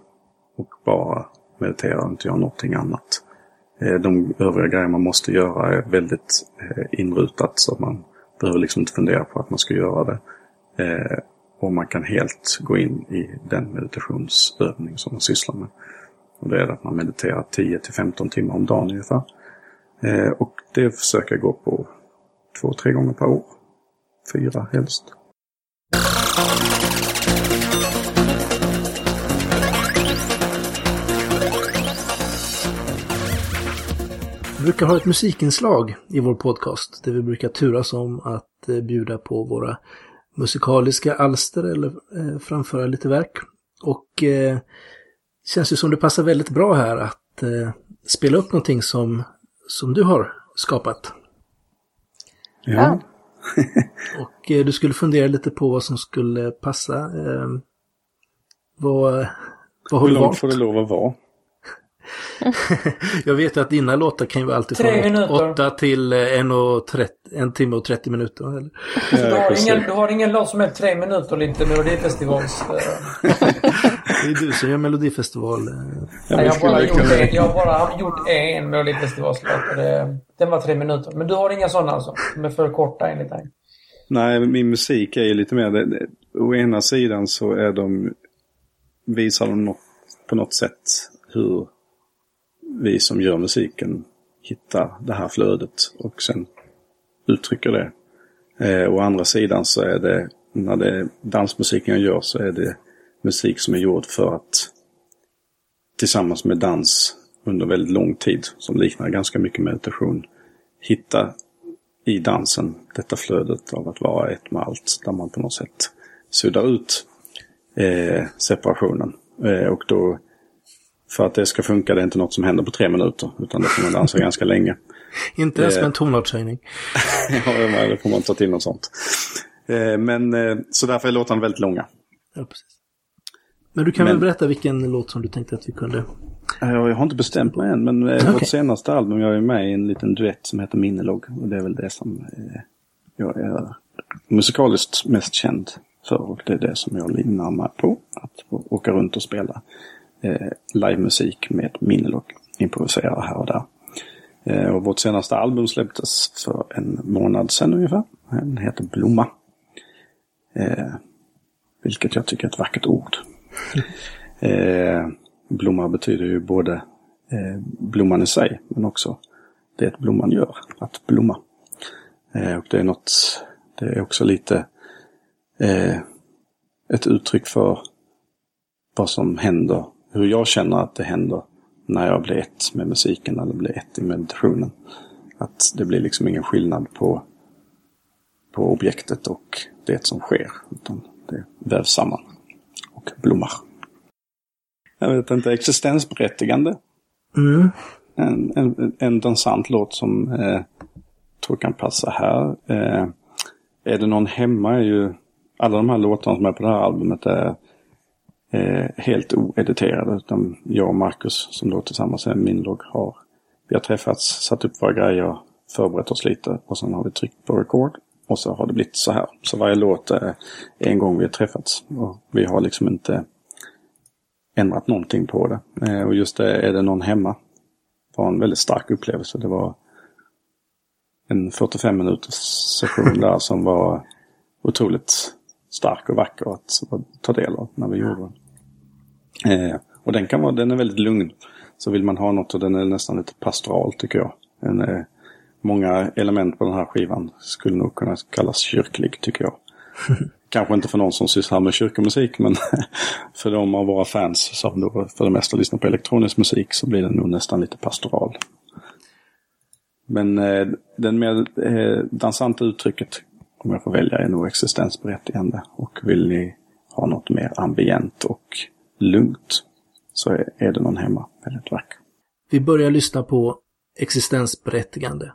och bara meditera och inte göra någonting annat. Eh, de övriga grejer man måste göra är väldigt eh, inrutat så man behöver liksom inte fundera på att man ska göra det. Eh, och man kan helt gå in i den meditationsövning som man sysslar med. Och det är att man mediterar 10 till 15 timmar om dagen ungefär. Och det försöker jag gå på två, tre gånger per år. Fyra helst. Brukar ha ett musikinslag i vår podcast där vi brukar turas om att eh, bjuda på våra musikaliska alster eller eh, framföra lite verk. Och eh, känns ju som det passar väldigt bra här att eh, spela upp någonting som, som du har skapat. Ja. och eh, du skulle fundera lite på vad som skulle passa. Eh, vad, vad har Hur du långt valt? får det lov att vara? Jag vet att dina låtar kan ju vara alltid från minuter. 8 till eh, en, och 30, en timme och 30 minuter. Eller? Du, har ingen, du har ingen låt som är tre minuter lite Melodifestivals... eh, Det är du som gör Melodifestival. eh. Ja, jag, har bara gjort en, jag har bara gjort en Melodifestivalslåt den var tre minuter. Men du har inga sådana alltså? De är för korta enligt dig? Nej, min musik är ju lite mer... det- det- Å ena sidan så är de... Visar de något, på något sätt hur vi som gör musiken hittar det här flödet och sen uttrycker det. Eh, å andra sidan så är det, när det är dansmusiken jag gör så är det musik som är gjord för att tillsammans med dans under väldigt lång tid, som liknar ganska mycket meditation, hitta i dansen detta flödet av att vara ett med allt. Där man på något sätt suddar ut eh, separationen. Eh, och då, för att det ska funka, det är inte något som händer på tre minuter. Utan det får man dansa ganska länge. Inte ens med en tonartshöjning. ja, det får man ta till något sånt. Eh, men eh, så därför är låtarna väldigt långa. Ja, precis. Men du kan Men- väl berätta vilken låt som du tänkte att vi kunde... Eh, Jag har inte bestämt mig än, men Okej. vårt senaste album, jag är med i en liten duett som heter Minnelog. Och det är väl det som jag är musikaliskt mest känd för. Och det är det som jag livnar mig på. Att åka runt och spela livemusik med Minnelog. Improvisera här och där. Eh, och vårt senaste album släpptes för en månad sedan ungefär. Den heter Blomma. Eh, vilket jag tycker är ett vackert ord. Eh, blomma betyder ju både eh, blomman i sig men också det blomman gör, att blomma. Eh, och det är något, det är också lite eh, ett uttryck för vad som händer, hur jag känner att det händer när jag blir ett med musiken eller blir ett i meditationen. Att det blir liksom ingen skillnad på, på objektet och det som sker. Utan det vävs samman och blommar. Jag vet inte, existensberättigande. Mm. En, en, en dansant låt som eh, tror kan passa här. Eh, är det någon hemma är ju alla de här låtarna som är på det här albumet är eh, Eh, helt oediterade. Utan jag och Marcus som då tillsammans är min logg har vi har träffats, satt upp våra grejer, förberett oss lite och sen har vi tryckt på record. Och så har det blivit så här. Så varje låt är en gång vi har träffats. Och vi har liksom inte ändrat någonting på det. Eh, och just det, är det någon hemma? var en väldigt stark upplevelse. Det var en 45 minuters session där som var otroligt stark och vacker att ta del av när vi gjorde den. Eh, och den, kan vara, den är väldigt lugn. Så vill man ha något och den är nästan lite pastoral tycker jag. Den är, många element på den här skivan skulle nog kunna kallas kyrklig tycker jag. Kanske inte för någon som sysslar med kyrkomusik men för de av våra fans som då för det mesta lyssnar på elektronisk musik så blir den nog nästan lite pastoral. Men eh, den mer eh, dansanta uttrycket, om jag får välja, är nog existensberättigande. Och vill ni ha något mer ambient och lugnt så är, det någon hemma väldigt vacker. Vi börjar lyssna på existensberättigande.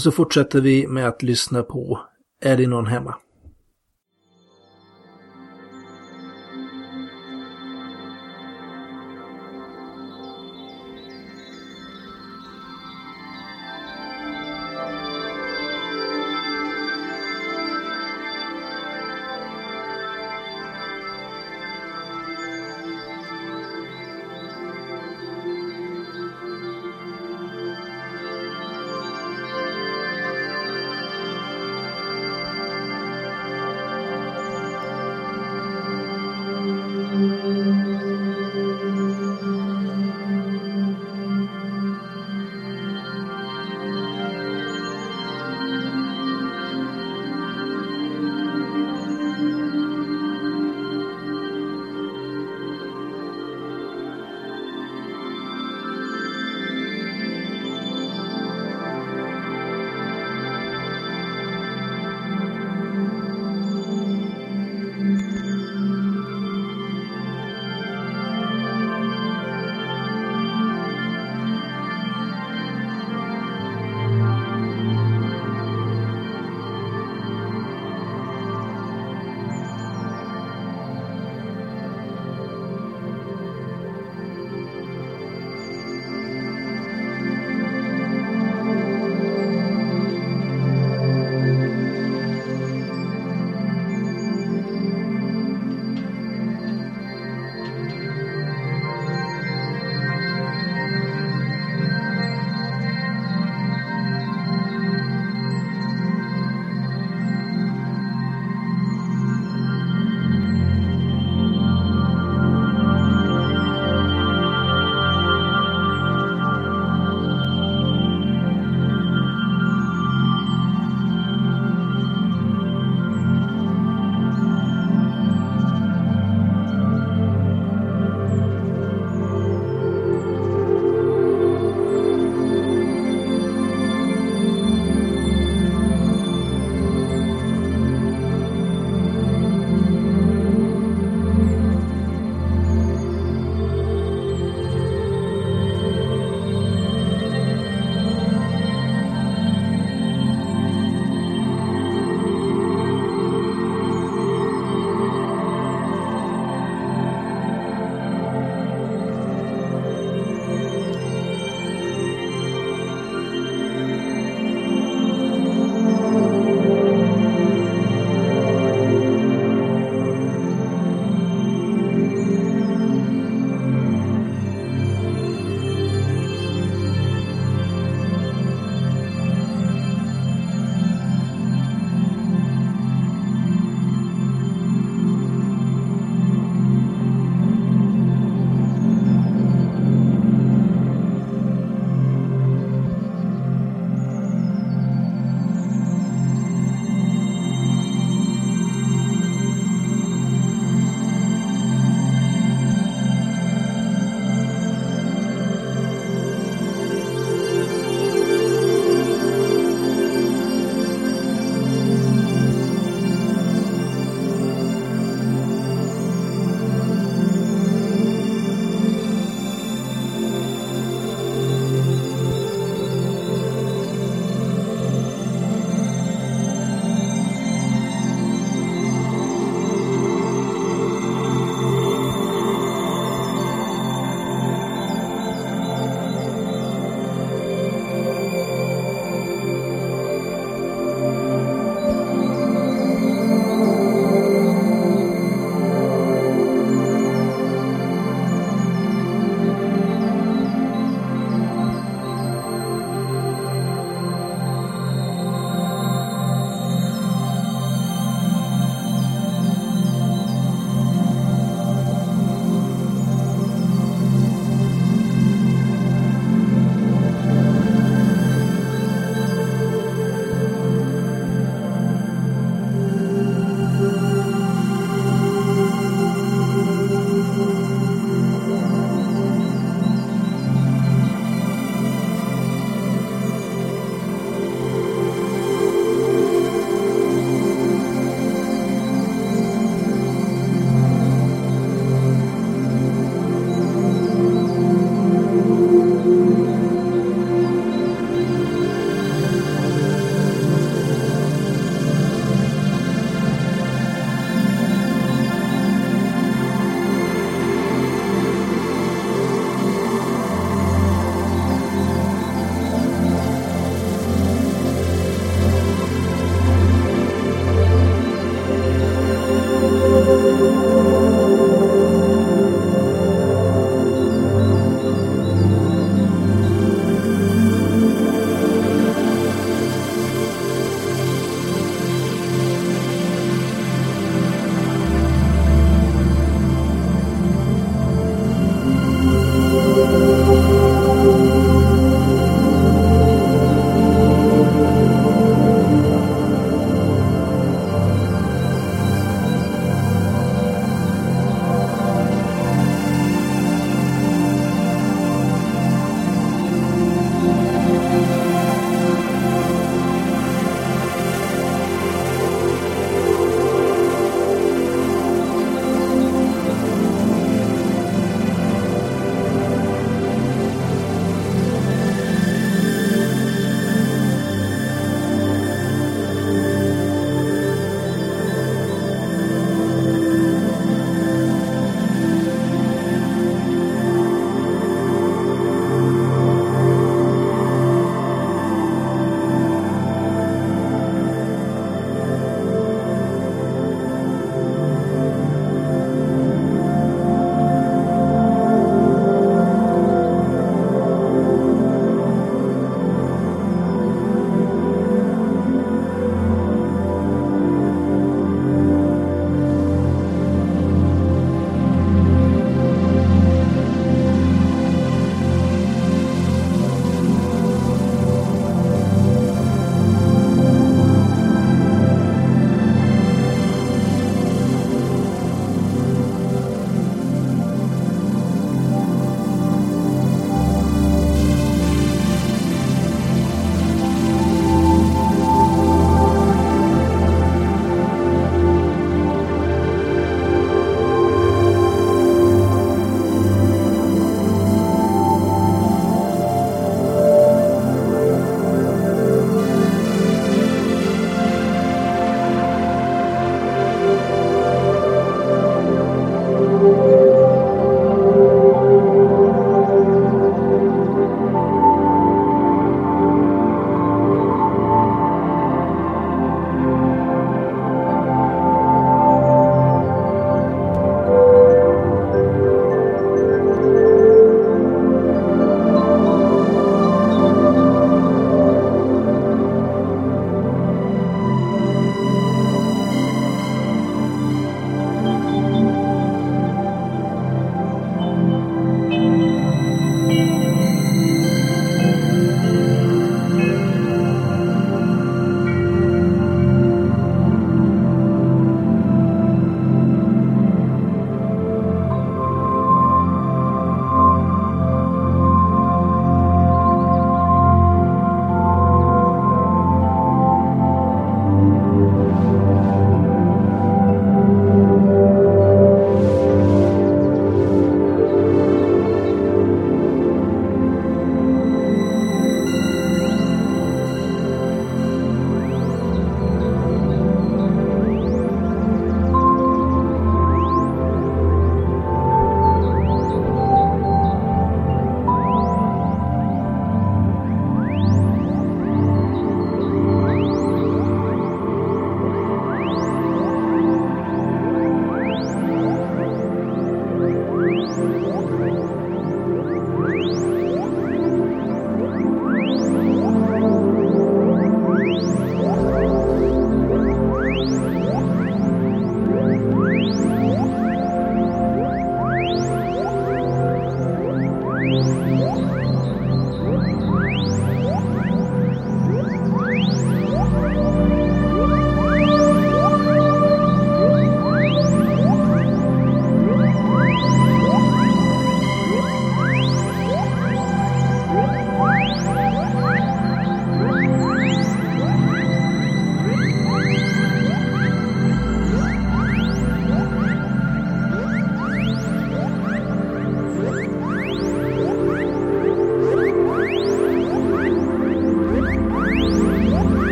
Och så fortsätter vi med att lyssna på Är det någon hemma?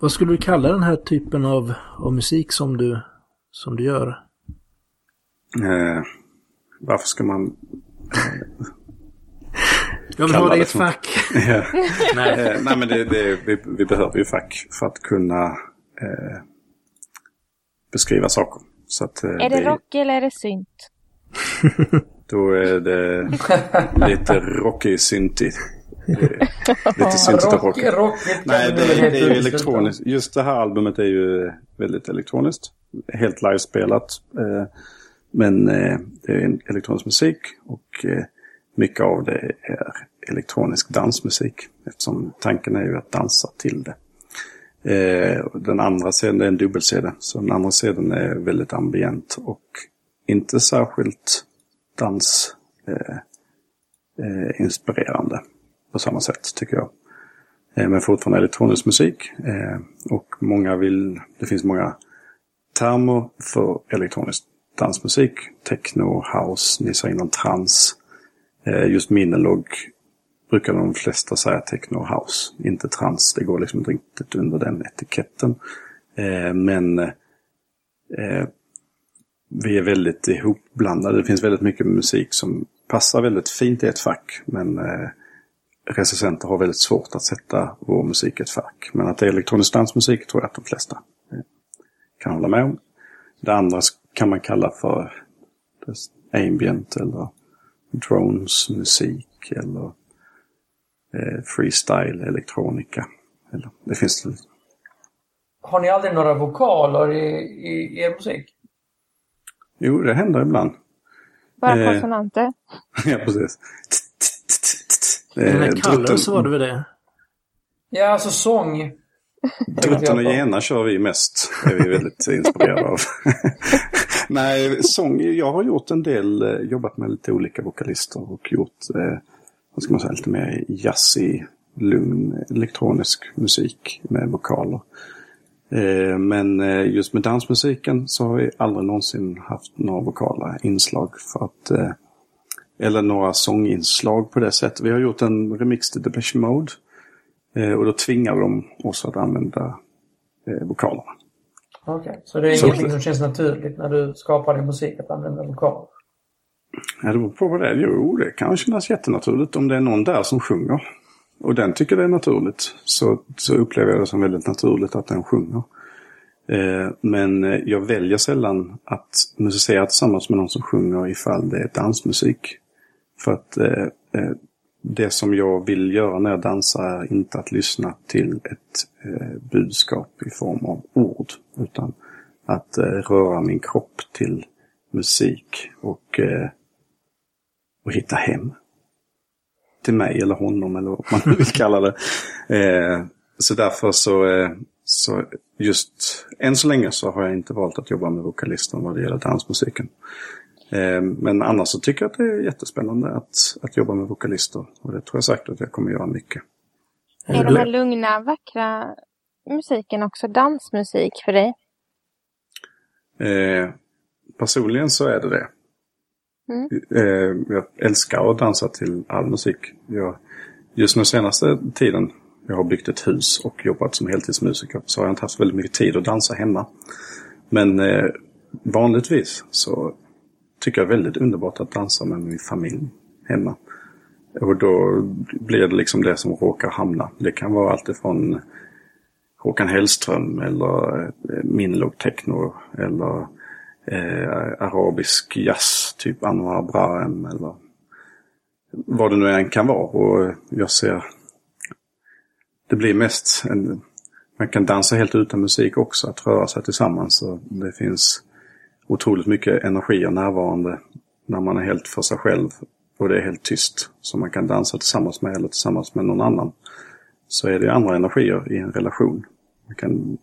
Vad skulle du kalla den här typen av, av musik som du, som du gör? Eh, varför ska man... Jag vill ha det i ett fack. Ja. Nej. Eh, nej men det, det, vi, vi behöver ju fack för att kunna eh, beskriva saker. Så att, eh, Är det rock eller är det synt? Då är det lite rockig syntig. Lite rockigt. rockigt kan Nej, det, det är ju elektroniskt. Just det här albumet är ju väldigt elektroniskt. Helt livespelat. Eh, Men eh, det är elektronisk musik och eh, mycket av det är elektronisk dansmusik. Eftersom tanken är ju att dansa till det. Den andra sidan är en dubbel-CD. Så den andra sidan är väldigt ambient och inte särskilt dans eh, på samma sätt tycker jag. Eh, men fortfarande elektronisk musik. Eh, och många vill, det finns många termer för elektronisk dansmusik. Techno, house, ni sa innan trans. Eh, just Minelog brukar de flesta säga techno house, inte trans. Det går liksom inte riktigt under den etiketten. Men vi är väldigt ihopblandade. Det finns väldigt mycket musik som passar väldigt fint i ett fack. Men eh, recensenter har väldigt svårt att sätta vår musik i ett fack. Men att det är elektronisk dansmusik tror jag att de flesta eh, kan hålla med om. Det andra kan man kalla för ambient eller drones musik eller eh, freestyle elektronika. Eller, det finns Har ni aldrig några vokaler i, i, i er musik? Jo, det händer ibland. Bara Eh, konsonanter? ja, precis. Med drutten, Color så var det väl det? Ja, alltså sång. drutten och gena kör vi mest. Det är vi väldigt inspirerade av. Nej, sång. Jag har gjort en del, eh, jobbat med lite olika vokalister och gjort, eh, vad ska man säga, lite mer jazzig, lugn elektronisk musik med vokaler. Eh, Men eh, just med dansmusiken så har vi aldrig någonsin haft några vokala inslag för att eh, eller några sånginslag på det sättet. Vi har gjort en remix till Depeche Mode. eh, Och då tvingar de oss att använda eh, vokalerna. Okej, så det är Så- ingenting som känns naturligt när du skapar din musik att använda vokaler? Ja, det beror på vad det är. Jo, det kan kännas jättenaturligt om det är någon där som sjunger. Och den tycker det är naturligt. Så, så upplever jag det som väldigt naturligt att den sjunger. Eh, men eh, jag väljer sällan att musicera tillsammans med någon som sjunger ifall det är dansmusik. För att eh, eh, det som jag vill göra när jag dansar är inte att lyssna till ett eh, budskap i form av ord. Utan att eh, röra min kropp till musik och, eh, och hitta hem. Till mig eller honom eller vad man nu vill kalla det. Eh, så därför så, så just än så länge så har jag inte valt att jobba med vokalister vad det gäller dansmusiken. Eh, men annars så tycker jag att det är jättespännande att, att jobba med vokalister. Och det tror jag säkert att jag kommer göra mycket. Är de här lugna, vackra musiken också dansmusik för dig? Eh, personligen så är det det. Mm. Eh, jag älskar att dansa till all musik. Jag, just den senaste tiden, jag har byggt ett hus och jobbat som heltidsmusiker, så har jag inte haft väldigt mycket tid att dansa hemma. Men eh, vanligtvis så tycker jag är väldigt underbart att dansa med min familj hemma. Och då blir det liksom det som råkar hamna. Det kan vara allt ifrån Håkan Hellström eller eh, Minlog Techno eller eh, arabisk jazz, typ Anwar Brahem eller vad det nu än kan vara. Och jag ser det blir mest en, man kan dansa helt utan musik också, att röra sig tillsammans. Och det finns otroligt mycket energier närvarande när man är helt för sig själv och det är helt tyst. Så man kan dansa tillsammans med eller tillsammans med någon annan. Så är det andra energier i en relation. Man kan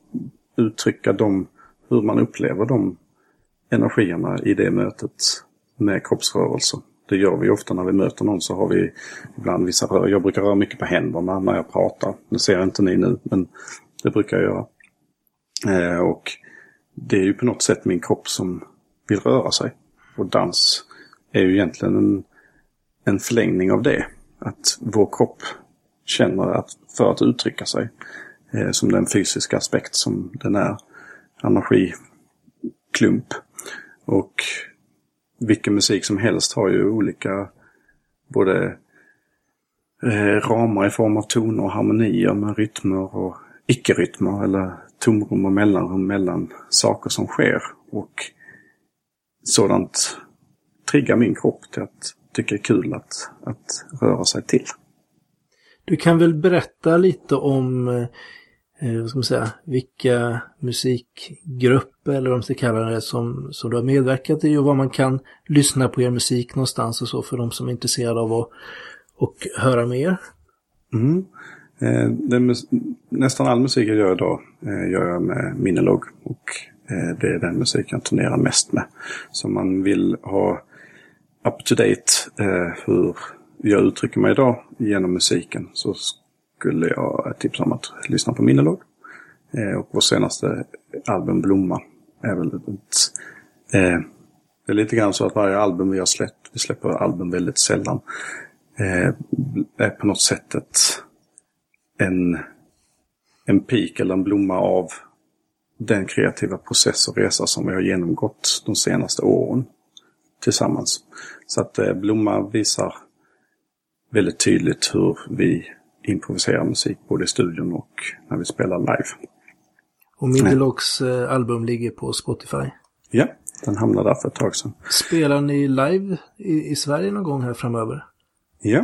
uttrycka dem, hur man upplever de energierna i det mötet med kroppsrörelser. Det gör vi ofta när vi möter någon så har vi ibland vissa rör. Jag brukar röra mycket på händerna när jag pratar. Det ser inte ni nu men det brukar jag göra. Eh, och det är ju på något sätt min kropp som vill röra sig. Och dans är ju egentligen en, en förlängning av det. Att vår kropp känner att för att uttrycka sig eh, som den fysiska aspekt som den är. Energiklump. Och vilken musik som helst har ju olika både eh, ramar i form av toner och harmonier med rytmer och icke-rytmer eller tomrum och mellanrum mellan saker som sker. Och sådant triggar min kropp till att tycka det är kul att, att röra sig till. Du kan väl berätta lite om eh, vad ska man säga, vilka musikgrupper eller vad man ska kalla det som, som du har medverkat i och var man kan lyssna på er musik någonstans och så för de som är intresserade av att och höra mer. Mm. Eh, mus- nästan all musik jag gör idag eh, gör jag med Minilog. Och eh, det är den musik jag turnerar mest med. Så man vill ha up to date eh, hur jag uttrycker mig idag genom musiken så skulle jag tipsa om att lyssna på Minilog. Och vår senaste album Blomma är väl ett... Det är lite grann så att varje album vi har släppt, vi släpper album väldigt sällan, eh, är på något sätt ett, en, en pik eller en blomma av den kreativa process och resa som vi har genomgått de senaste åren tillsammans. Så att eh, Blomma visar väldigt tydligt hur vi improviserar musik både i studion och när vi spelar live. Och Middelocks eh, album ligger på Spotify. Ja, den hamnade där för ett tag sedan. Spelar ni live i, i Sverige någon gång här framöver? Ja,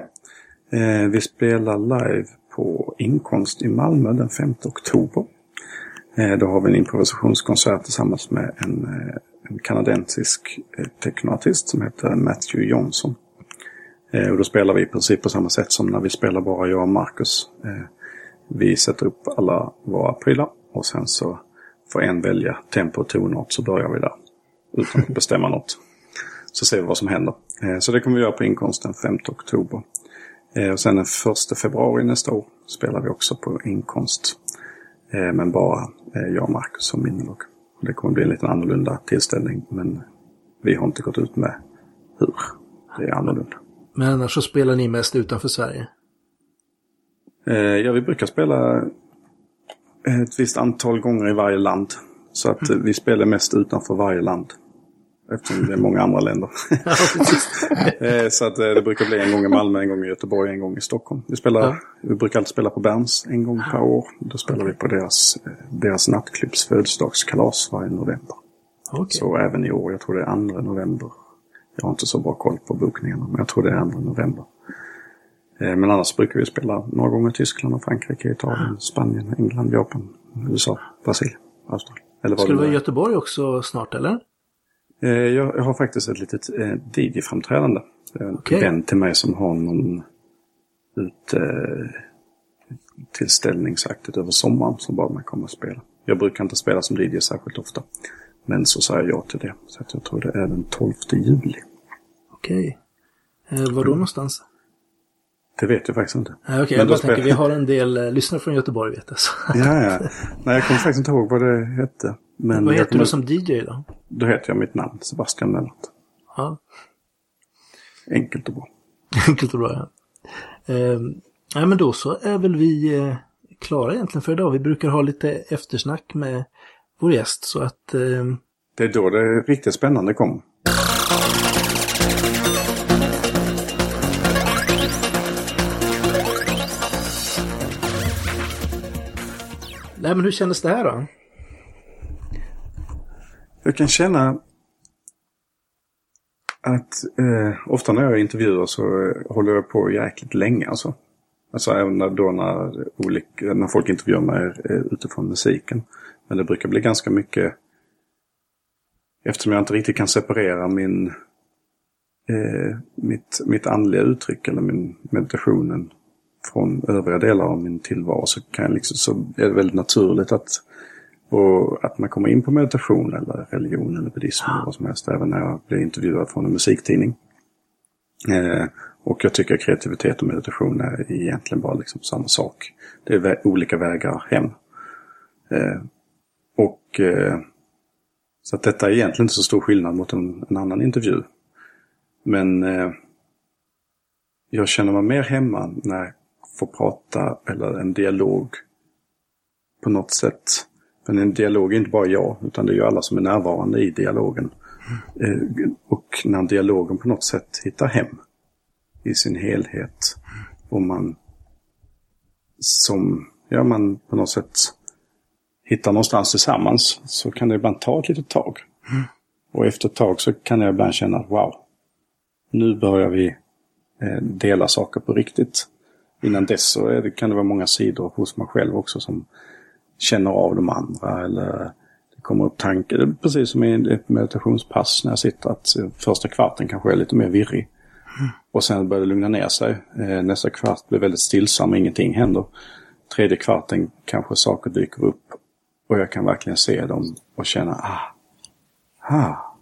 eh, vi spelar live på Inkomst i Malmö den 5 oktober. Eh, då har vi en improvisationskonsert tillsammans med en, eh, en kanadensisk eh, technoartist som heter Matthew Johnson. Och då spelar vi i princip på samma sätt som när vi spelar bara jag och Marcus. Vi sätter upp alla våra prylar och sen så får en välja tempo och tonart så börjar vi där. Utan att bestämma något. Så ser vi vad som händer. Så det kommer vi göra på inkomsten 5 oktober. Och sen den 1 februari nästa år spelar vi också på Inkomst. Eh, men bara eh, jag och Marcus som Minnelock. Det kommer bli en lite annorlunda tillställning men vi har inte gått ut med hur det är annorlunda. Men annars så spelar ni mest utanför Sverige? Eh, ja, vi brukar spela ett visst antal gånger i varje land. Så att mm. vi spelar mest utanför varje land. Eftersom det är många andra länder. eh, så att eh, det brukar bli en gång i Malmö, en gång i Göteborg, en gång i Stockholm. Vi, spelar, ja. vi brukar alltid spela på Berns en gång per år. Då spelar vi på deras, eh, deras nattklubbs födelsedagskalas varje november. Okay. Så även i år, jag tror det är 2 november. Jag har inte så bra koll på bokningarna, men jag tror det är 2 november. Men annars brukar vi spela några gånger i Tyskland, Frankrike, Italien, Spanien, England, Japan, USA, Brasilien, Australien. Eller Ska du vara i Göteborg också snart eller? Eh, jag har faktiskt ett litet eh, DJ-framträdande. En okay. vän till mig som har någon ut, tillställningsaktigt över sommaren som bad mig komma och spela. Jag brukar inte spela som DJ särskilt ofta. Men så sa jag ja till det. Så jag tror det är den 12 juli. Okej. Okay. Eh, var då någonstans? Det vet jag faktiskt inte. Okej, okay, jag bara tänker, vi har en del eh, lyssnare från Göteborg vet jag. Så. ja, ja. Nej, jag kommer faktiskt inte ihåg vad det hette. Men vad heter kommer... du som DJ då? Då heter jag mitt namn, Sebastian Mellert. Ja. Enkelt och bra. Enkelt och bra, ja. Eh, ja, men då så är väl vi eh, klara egentligen för idag. Vi brukar ha lite eftersnack med vår gäst, så att... Eh... Det är då det riktigt spännande kommer. Nej, men hur kändes det här då? Jag kan känna att eh, ofta när jag intervjuar så eh, håller jag på jäkligt länge alltså. Alltså även när, då när, olika, när folk intervjuar mig eh, utifrån musiken. Men det brukar bli ganska mycket Eftersom jag inte riktigt kan separera min eh, mitt, mitt andliga uttryck eller min meditationen från övriga delar av min tillvaro så, kan jag liksom, så är det väldigt naturligt att, och, att man kommer in på meditation eller religion eller buddhism eller vad som helst. Även när jag blir intervjuad från en musiktidning. Eh, och jag tycker kreativitet och meditation är egentligen bara liksom samma sak. Det är vä olika vägar hem. Eh, och eh, Så att detta är egentligen inte så stor skillnad mot en, en annan intervju. Men eh, jag känner mig mer hemma när jag får prata eller en dialog på något sätt. Men en dialog är inte bara jag, utan det är ju alla som är närvarande i dialogen. Mm. och när dialogen på något sätt hittar hem i sin helhet och man som, ja man på något sätt hittar någonstans tillsammans så kan det ibland ta ett litet tag. Och efter ett tag så kan jag ibland känna att wow, nu börjar vi eh, dela saker på riktigt. Innan dess så är det, kan det vara många sidor hos mig själv också som känner av de andra eller det kommer upp tankar. Precis som i ett meditationspass när jag sitter att första kvarten kanske är lite mer virrig. Och sen börjar det lugna ner sig. Eh, nästa kvart blir väldigt stillsam, ingenting händer. Tredje kvarten kanske saker dyker upp och jag kan verkligen se dem och känna ah, ah.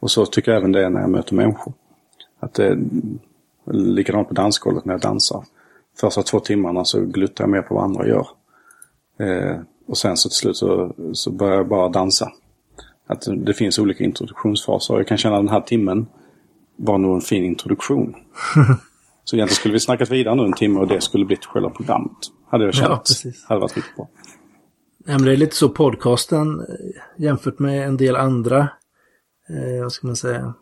Och så tycker jag även det är när jag möter människor. Att det är likadant på dansgolvet när jag dansar. Första två timmarna så gluttar jag mer på vad andra gör. Eh, och sen så till slut så, så börjar jag bara dansa. Att det finns olika introduktionsfaser. Jag kan känna den här timmen var nog en fin introduktion. så egentligen skulle vi snackat vidare nu en timme och det skulle blivit själva programmet. Hade jag känt. Ja, precis. Hade varit riktigt bra. Ja, men det är lite så podcasten eh, jämfört med en del andra, eh, vad ska man säga,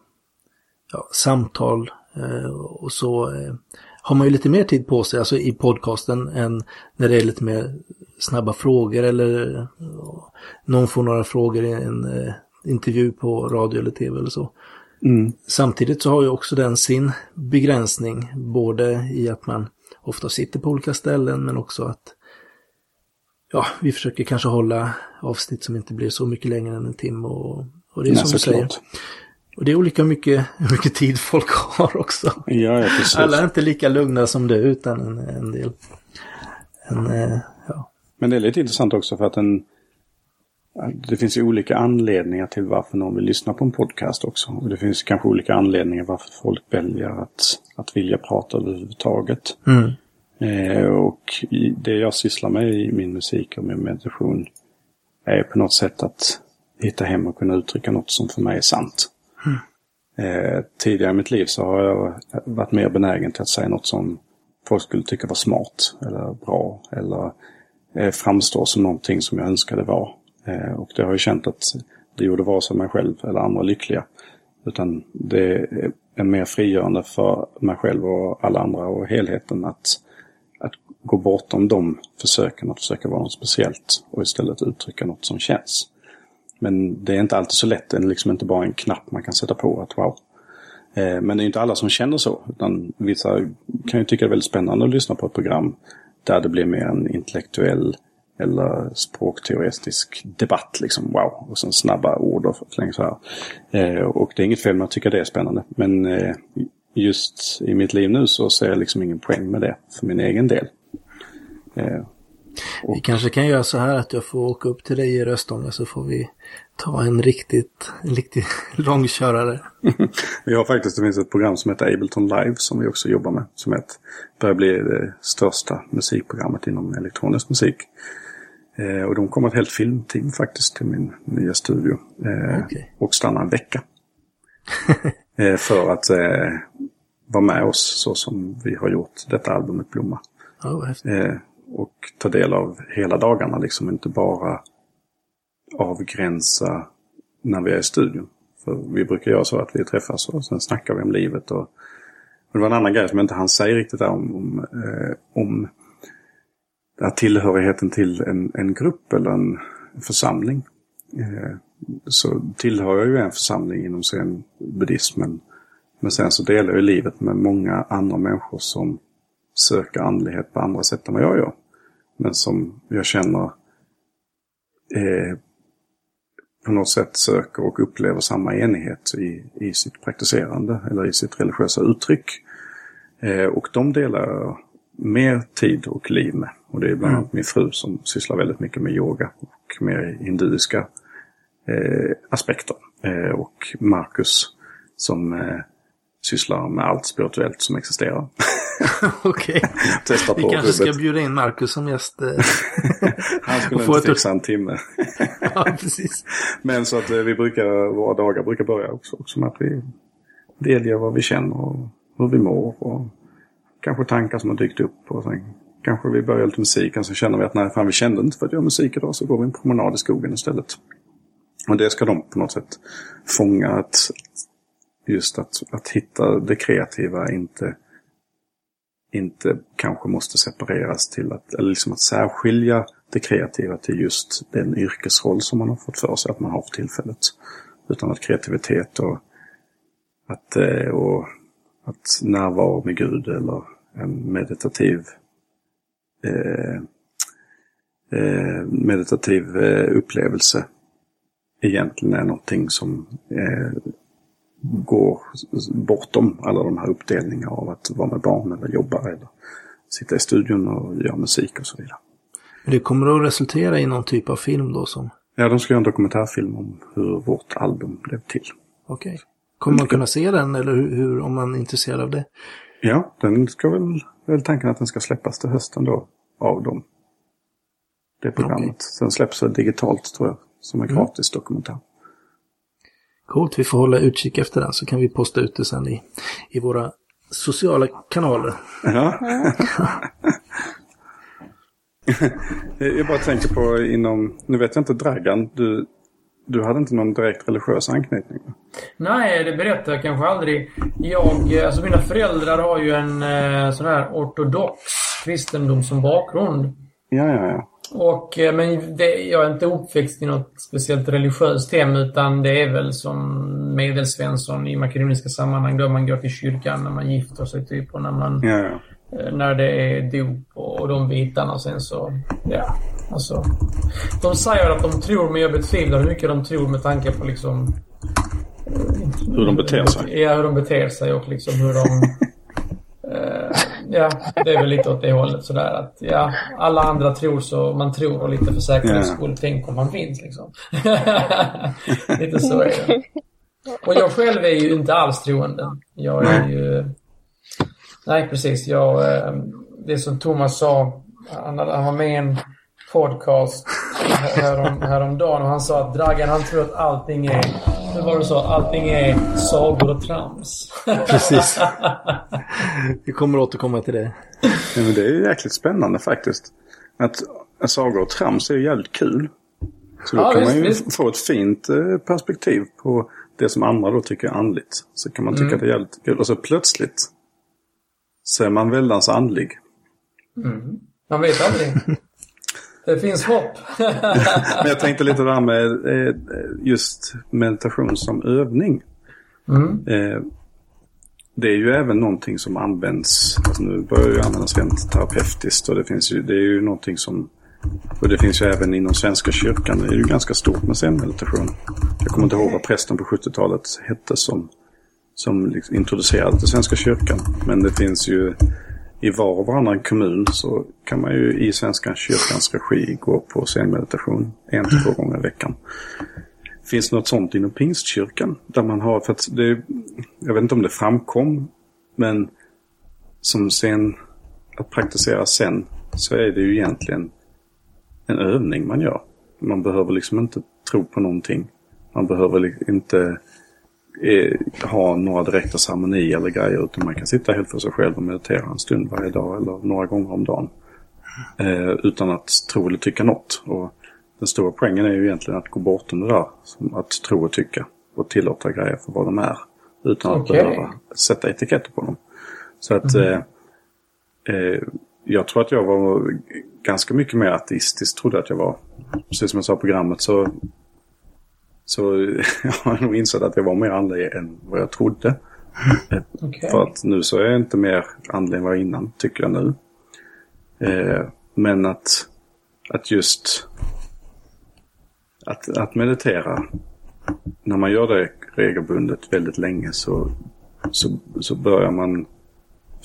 ja, samtal eh, och så eh, har man ju lite mer tid på sig, alltså i podcasten än när det är lite mer snabba frågor eller eh, någon får några frågor i en eh, intervju på radio eller tv eller så. Mm. Samtidigt så har ju också den sin begränsning, både i att man ofta sitter på olika ställen men också att ja, vi försöker kanske hålla avsnitt som inte blir så mycket längre än en timme och, och det är Nej, som du säger. såklart. Och det är olika mycket, hur mycket tid folk har också. Ja, ja, precis. Alla är inte lika lugna som du utan en, en del. En, eh, ja. Men det är lite intressant också för att en, det finns ju olika anledningar till varför någon vill lyssna på en podcast också. Och det finns kanske olika anledningar varför folk väljer att, att vilja prata överhuvudtaget. Mm. Eh, och det jag sysslar med i min musik och min meditation är på något sätt att hitta hem och kunna uttrycka något som för mig är sant. Eh, tidigare i mitt liv så har jag varit mer benägen till att säga något som folk skulle tycka var smart eller bra eller eh, framstår som någonting som jag önskade vara. Eh, och det har jag känt att det gjorde vare sig mig själv eller andra lyckliga. Utan det är mer frigörande för mig själv och alla andra och helheten att, att gå bortom de försöken att försöka vara något speciellt och istället uttrycka något som känns. Men det är inte alltid så lätt. Det är liksom inte bara en knapp man kan sätta på att wow. Eh, men det är inte alla som känner så. Utan vissa kan ju tycka det är väldigt spännande att lyssna på ett program där det blir mer en intellektuell eller språkteoretisk debatt. Liksom, wow! Och sen snabba ord och släng så här. Eh, och det är inget fel med att tycka det är spännande. Men eh, just i mitt liv nu så ser jag liksom ingen poäng med det för min egen del. Eh, Vi kanske kan göra så här att jag får åka upp till dig i Röstånga så får vi ta en riktigt, en riktigt långkörare. Vi har faktiskt, det finns ett program som heter Ableton Live som vi också jobbar med. Som ett, börjar bli det största musikprogrammet inom elektronisk musik. Eh, och de kommer ett helt filmteam faktiskt till min nya studio. Eh, Okej. Och stannar en vecka. eh, för att eh, vara med oss så som vi har gjort detta albumet Blomma. Eh, och ta del av hela dagarna, liksom inte bara avgränsa när vi är i studion. För vi brukar göra så att vi träffas och sen snackar vi om livet. Och, och det var en annan grej som jag inte hann säga riktigt där om, om, eh, om den här tillhörigheten till en, en grupp eller en församling. Eh, så tillhör jag ju en församling inom sen buddhismen. Men sen så delar jag livet med många andra människor som söker andlighet på andra sätt än vad jag gör. Men som jag känner eh, på något sätt söker och upplever samma enighet i, i sitt praktiserande eller i sitt religiösa uttryck. Eh, och de delar jag mer tid och liv med. Och det är bland annat min fru som sysslar väldigt mycket med yoga och mer hinduiska eh, aspekter. Eh, och Marcus som eh, sysslar med allt spirituellt som existerar. Okej. Testar Vi kanske ska rubbet. bjuda in Marcus som gäst. eh. Han skulle inte ett- fixa en timme. ja, precis. Men så att eh, vi brukar, våra dagar brukar börja också, också med att vi delger vad vi känner och hur vi mår. Och kanske tankar som har dykt upp. Och sen kanske vi börjar lite musik och så känner vi att nej, fan vi kände inte för att göra musik idag så går vi en promenad i skogen istället. Och det ska de på något sätt fånga. Att, just att, att hitta det kreativa, inte inte kanske måste separeras till att, eller liksom att särskilja det kreativa till just den yrkesroll som man har fått för sig att man har för tillfället. Utan att kreativitet och att, eh, och att närvaro med Gud eller en meditativ eh, eh, meditativ eh, upplevelse egentligen är någonting som eh, går bortom alla de här uppdelningarna av att vara med barn eller jobba eller sitta i studion och göra musik och så vidare. Det kommer att resultera i någon typ av film då som... Ja, de ska göra en dokumentärfilm om hur vårt album blev till. Okej. Okay. Kommer man kunna se den eller hur, hur, om man är intresserad av det? Ja, den ska väl, väl tanken att den ska släppas till hösten då av dem. Det programmet. Okay. Sen släpps det digitalt tror jag, som en mm. gratis dokumentär. Coolt, vi får hålla utkik efter den så kan vi posta ut det sen i, i våra sociala kanaler. Ja. jag bara tänker på inom, nu vet jag inte Dragan, du, du hade inte någon direkt religiös anknytning? Nej, det berättar jag kanske aldrig. Jag, alltså mina föräldrar har ju en eh, sån här ortodox kristendom som bakgrund. Ja, ja, ja. Och, eh, men det, jag är inte uppväxt i något speciellt religiöst hem utan det är väl som medelsvensson i makedoniska sammanhang då man går till kyrkan när man gifter sig typ och när man ja, ja. Eh, när det är dop och de bitarna sen så, ja. Alltså. De säger att de tror men jag betvivlar hur mycket de tror med tanke på liksom hur de beter sig? Ja, hur de beter sig och liksom hur de ja, det är väl lite åt det hållet sådär att ja, alla andra tror så man tror och lite för säkerhets skull, tänk om man finns liksom. lite så är det. Och jag själv är ju inte alls troende. Jag är ju... Nej, precis. Jag, eh, det som Thomas sa, han, han var med i en podcast härom, häromdagen och han sa att Dragan han tror att allting är, hur var det så, allting är sagor och trams. Precis. Vi kommer återkomma till det. Ja, men det är ju jäkligt spännande faktiskt. Att, att sagor och trams är ju jävligt kul. Så då ja, kan visst, man ju visst. få ett fint eh, perspektiv på det som andra då tycker är andligt. Så kan man tycka mm. att det är jävligt kul. Och så plötsligt så är man väldans andlig. Mm. Man vet aldrig. Det finns hopp. Men jag tänkte lite där med eh, just meditation som övning. Mm. Eh, det är ju även någonting som används, alltså nu börjar ju användas rent terapeutiskt och det finns ju, det är ju någonting som och det finns ju även inom Svenska kyrkan, det är ju ganska stort med zen-meditation. Jag kommer inte ihåg vad prästen på 70-talet hette som, som liksom introducerade till Svenska kyrkan. Men det finns ju i var och varannan kommun så kan man ju i Svenska kyrkans regi gå på scenmeditation en till två gånger i veckan. Finns det något sånt inom Pingstkyrkan? Där man har, för att det, jag vet inte om det framkom, men som sen, att praktisera sen, så är det ju egentligen en övning man gör. Man behöver liksom inte tro på någonting. Man behöver inte eh, ha några direkta ceremonier eller grejer. Utan man kan sitta helt för sig själv och meditera en stund varje dag eller några gånger om dagen. Eh, utan att tro eller tycka något. Och den stora poängen är ju egentligen att gå bortom det där. Att tro och tycka. Och tillåta grejer för vad de är. Utan att okay. behöva sätta etiketter på dem. Så att mm. eh, eh, jag tror att jag var ganska mycket mer ateistisk trodde att jag var. Precis som jag sa i programmet så så jag har nog insett att jag var mer andlig än vad jag trodde. Okay. För att nu så är jag inte mer andlig än vad jag innan, tycker jag nu. Eh, men att, att just att, att meditera, när man gör det regelbundet väldigt länge så, så, så börjar man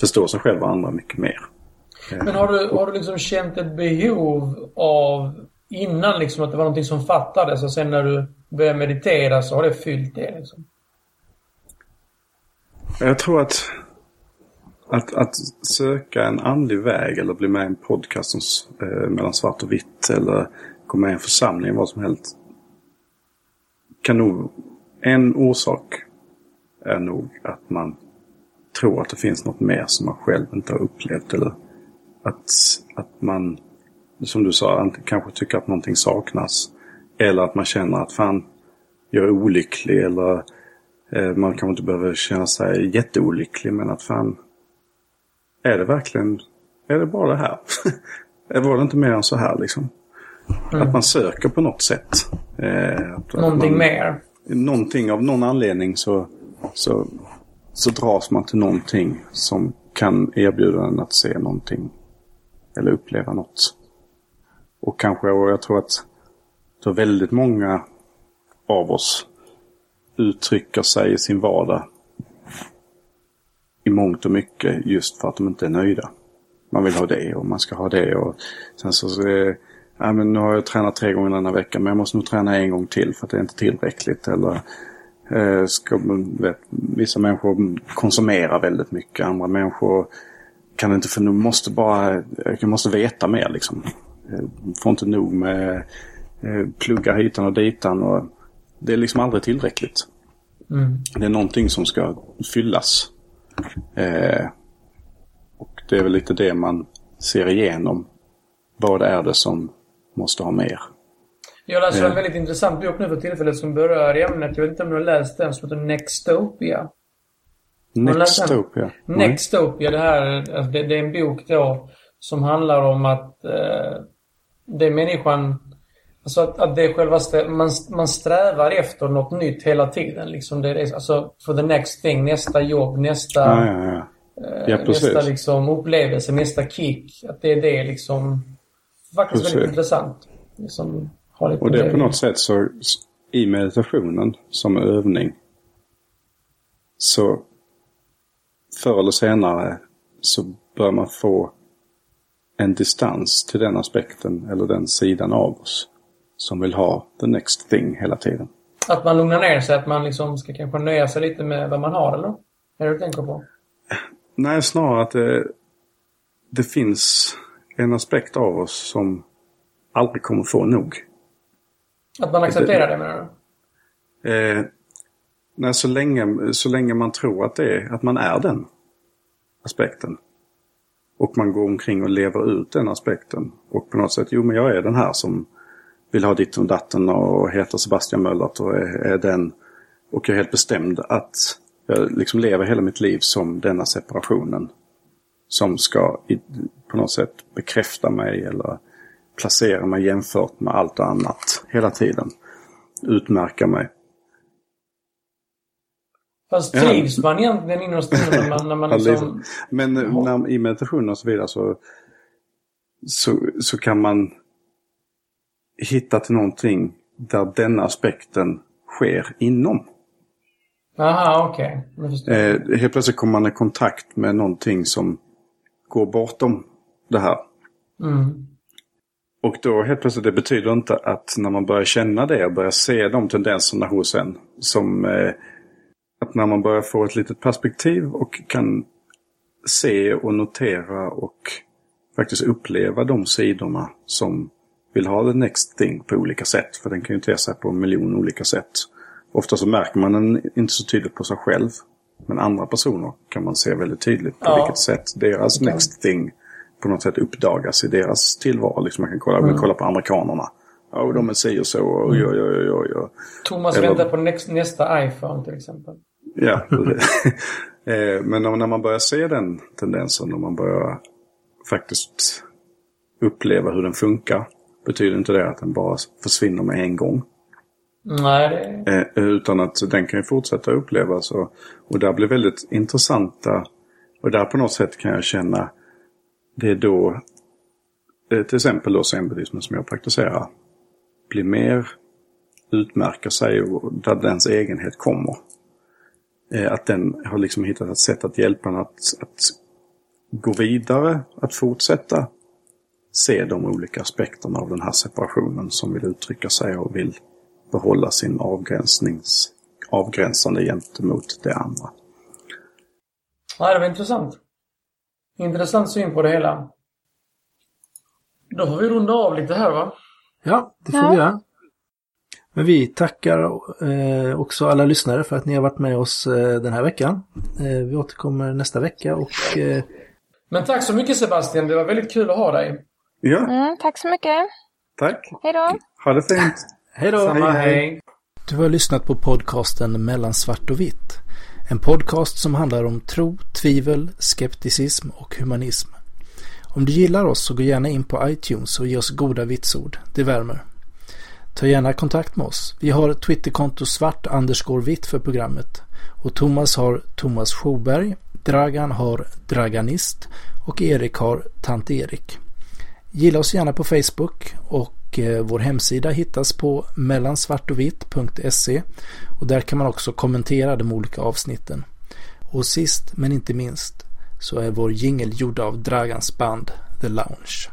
förstå sig själv och andra mycket mer. Men har du, har du liksom känt ett behov av innan liksom att det var någonting som fattades och sen när du börjar meditera så har det fyllt det liksom? Jag tror att, att, att söka en andlig väg eller bli med i en podcast som, eh, mellan svart och vitt eller gå med i en församling, vad som helst. Kan nog, en orsak är nog att man tror att det finns något mer som man själv inte har upplevt eller att, att man som du sa, kanske tycker att någonting saknas. Eller att man känner att fan, jag är olycklig eller eh, man kanske inte behöver känna sig jätteolycklig men att fan, är det verkligen, är det bara det här? Var det inte mer än så här liksom? Mm. Att man söker på något sätt. Eh, att, att Någonting man, mer. Någonting av någon anledning så, så, så dras man till någonting som kan erbjuda en att se någonting. Eller uppleva något. Och kanske, och jag tror att så väldigt många av oss uttrycker sig i sin vardag i mångt och mycket just för att de inte är nöjda. Man vill ha det och man ska ha det och sen så, så är, ja, men nu har jag tränat tre gånger denna vecka men jag måste nog träna en gång till för att det är inte tillräckligt. Eller eh, ska, vet, vissa människor konsumerar väldigt mycket, andra människor kan inte för nu måste bara, jag måste veta mer liksom. Jag Får inte nog med eh, plugga hitan och ditan och det är liksom aldrig tillräckligt. Mm. Det är någonting som ska fyllas. Eh, och det är väl lite det man ser igenom. Vad är det som måste ha mer? Jag läser Ja. en väldigt intressant bok nu för tillfället som berör ämnet. Jag vet inte om du har läst den som heter Nextopia. Nextopia? Nextopia, det här, alltså det, det är en bok då som handlar om att eh, det är människan, alltså att, att det är själva, stä- man, man strävar efter något nytt hela tiden. Liksom det är, alltså for the next thing, nästa jobb, nästa, Ja, ja, ja. eh, Ja, nästa liksom upplevelse, nästa kick. Att det är det liksom, faktiskt Precis. väldigt intressant. Liksom, har lite Och det är på något sätt så i meditationen som övning så förr eller senare så bör man få en distans till den aspekten eller den sidan av oss som vill ha the next thing hela tiden. Att man lugnar ner sig, att man liksom ska kanske nöja sig lite med vad man har, eller? Är det du tänker på? Nej, snarare att det, det finns en aspekt av oss som aldrig kommer få nog. Att man accepterar det, menar du? Eh, nej, så, länge, så länge man tror att, det är, att man är den aspekten. Och man går omkring och lever ut den aspekten. Och på något sätt, jo men jag är den här som vill ha ditt och datten och heter Sebastian Möllert och är, är den. Och jag är helt bestämd att jag liksom lever hela mitt liv som denna separationen. Som ska i, på något sätt bekräfta mig eller placera mig jämfört med allt annat hela tiden. Utmärka mig. Fast Ja. trivs man egentligen innerst inne när man, när man Ja, liksom... Men när, i meditation och så vidare så, så, så kan man hitta till någonting där denna aspekten sker inom. Aha, okej. Jag. Eh, helt plötsligt kommer man i kontakt med någonting som går bortom det här. Mm. Och då helt plötsligt, det betyder inte att när man börjar känna det och börjar se de tendenserna hos en. Som eh, att när man börjar få ett litet perspektiv och kan se och notera och faktiskt uppleva de sidorna som vill ha the next thing på olika sätt. För den kan ju te sig på en miljon olika sätt. Ofta så märker man den inte så tydligt på sig själv. Men andra personer kan man se väldigt tydligt på Ja. vilket sätt deras Okej. next thing på något sätt uppdagas i deras tillvaro. Liksom man kan kolla, Mm. kolla på amerikanerna. Ja, och de är si och så. Och oj, oj, oj, oj. Thomas eller- väntar på nästa, nästa iPhone till exempel. Ja. Eh, Men när när man börjar se den tendensen och man börjar faktiskt uppleva hur den funkar. Betyder inte det att den bara försvinner med en gång. Nej. Eh, Utan att den kan ju fortsätta upplevas. Och, och där blir väldigt intressanta. Och där på något sätt kan jag känna. Det är då. eh, Till exempel då zen-buddhismen som jag praktiserar. Blir mer. Utmärker sig och där dens egenhet kommer. Eh, Att den har liksom hittat ett sätt att hjälpa en att, att gå vidare. Att fortsätta se de olika aspekterna av den här separationen som vill uttrycka sig och vill behålla sin avgränsnings, avgränsande gentemot det andra. Nej, det var intressant. Intressant syn på det hela. Då får vi runda av lite här va? Ja, det får Ja. vi göra. Men vi tackar eh, också alla lyssnare för att ni har varit med oss eh, den här veckan. Eh, vi återkommer nästa vecka och Men tack så mycket Sebastian, det var väldigt kul att ha dig. Ja, Mm, tack så mycket. tack. Hej då. Ha det fint. hej då! Samma hej. hej. Du har lyssnat på podcasten Mellan svart och vitt. En podcast som handlar om tro, tvivel, skepticism och humanism. Om du gillar oss så gå gärna in på iTunes och ge oss goda vitsord. Det värmer. Ta gärna kontakt med oss. Vi har Twitterkonto svart vitt för programmet. Och Thomas har Thomas Schoberg, Dragan har Draganist och Erik har Tant Erik. Gilla oss gärna på Facebook och eh, vår hemsida hittas på mellansvartovitt.se och där kan man också kommentera de olika avsnitten. Och sist men inte minst så är vår jingel gjord av Dragans band The Lounge.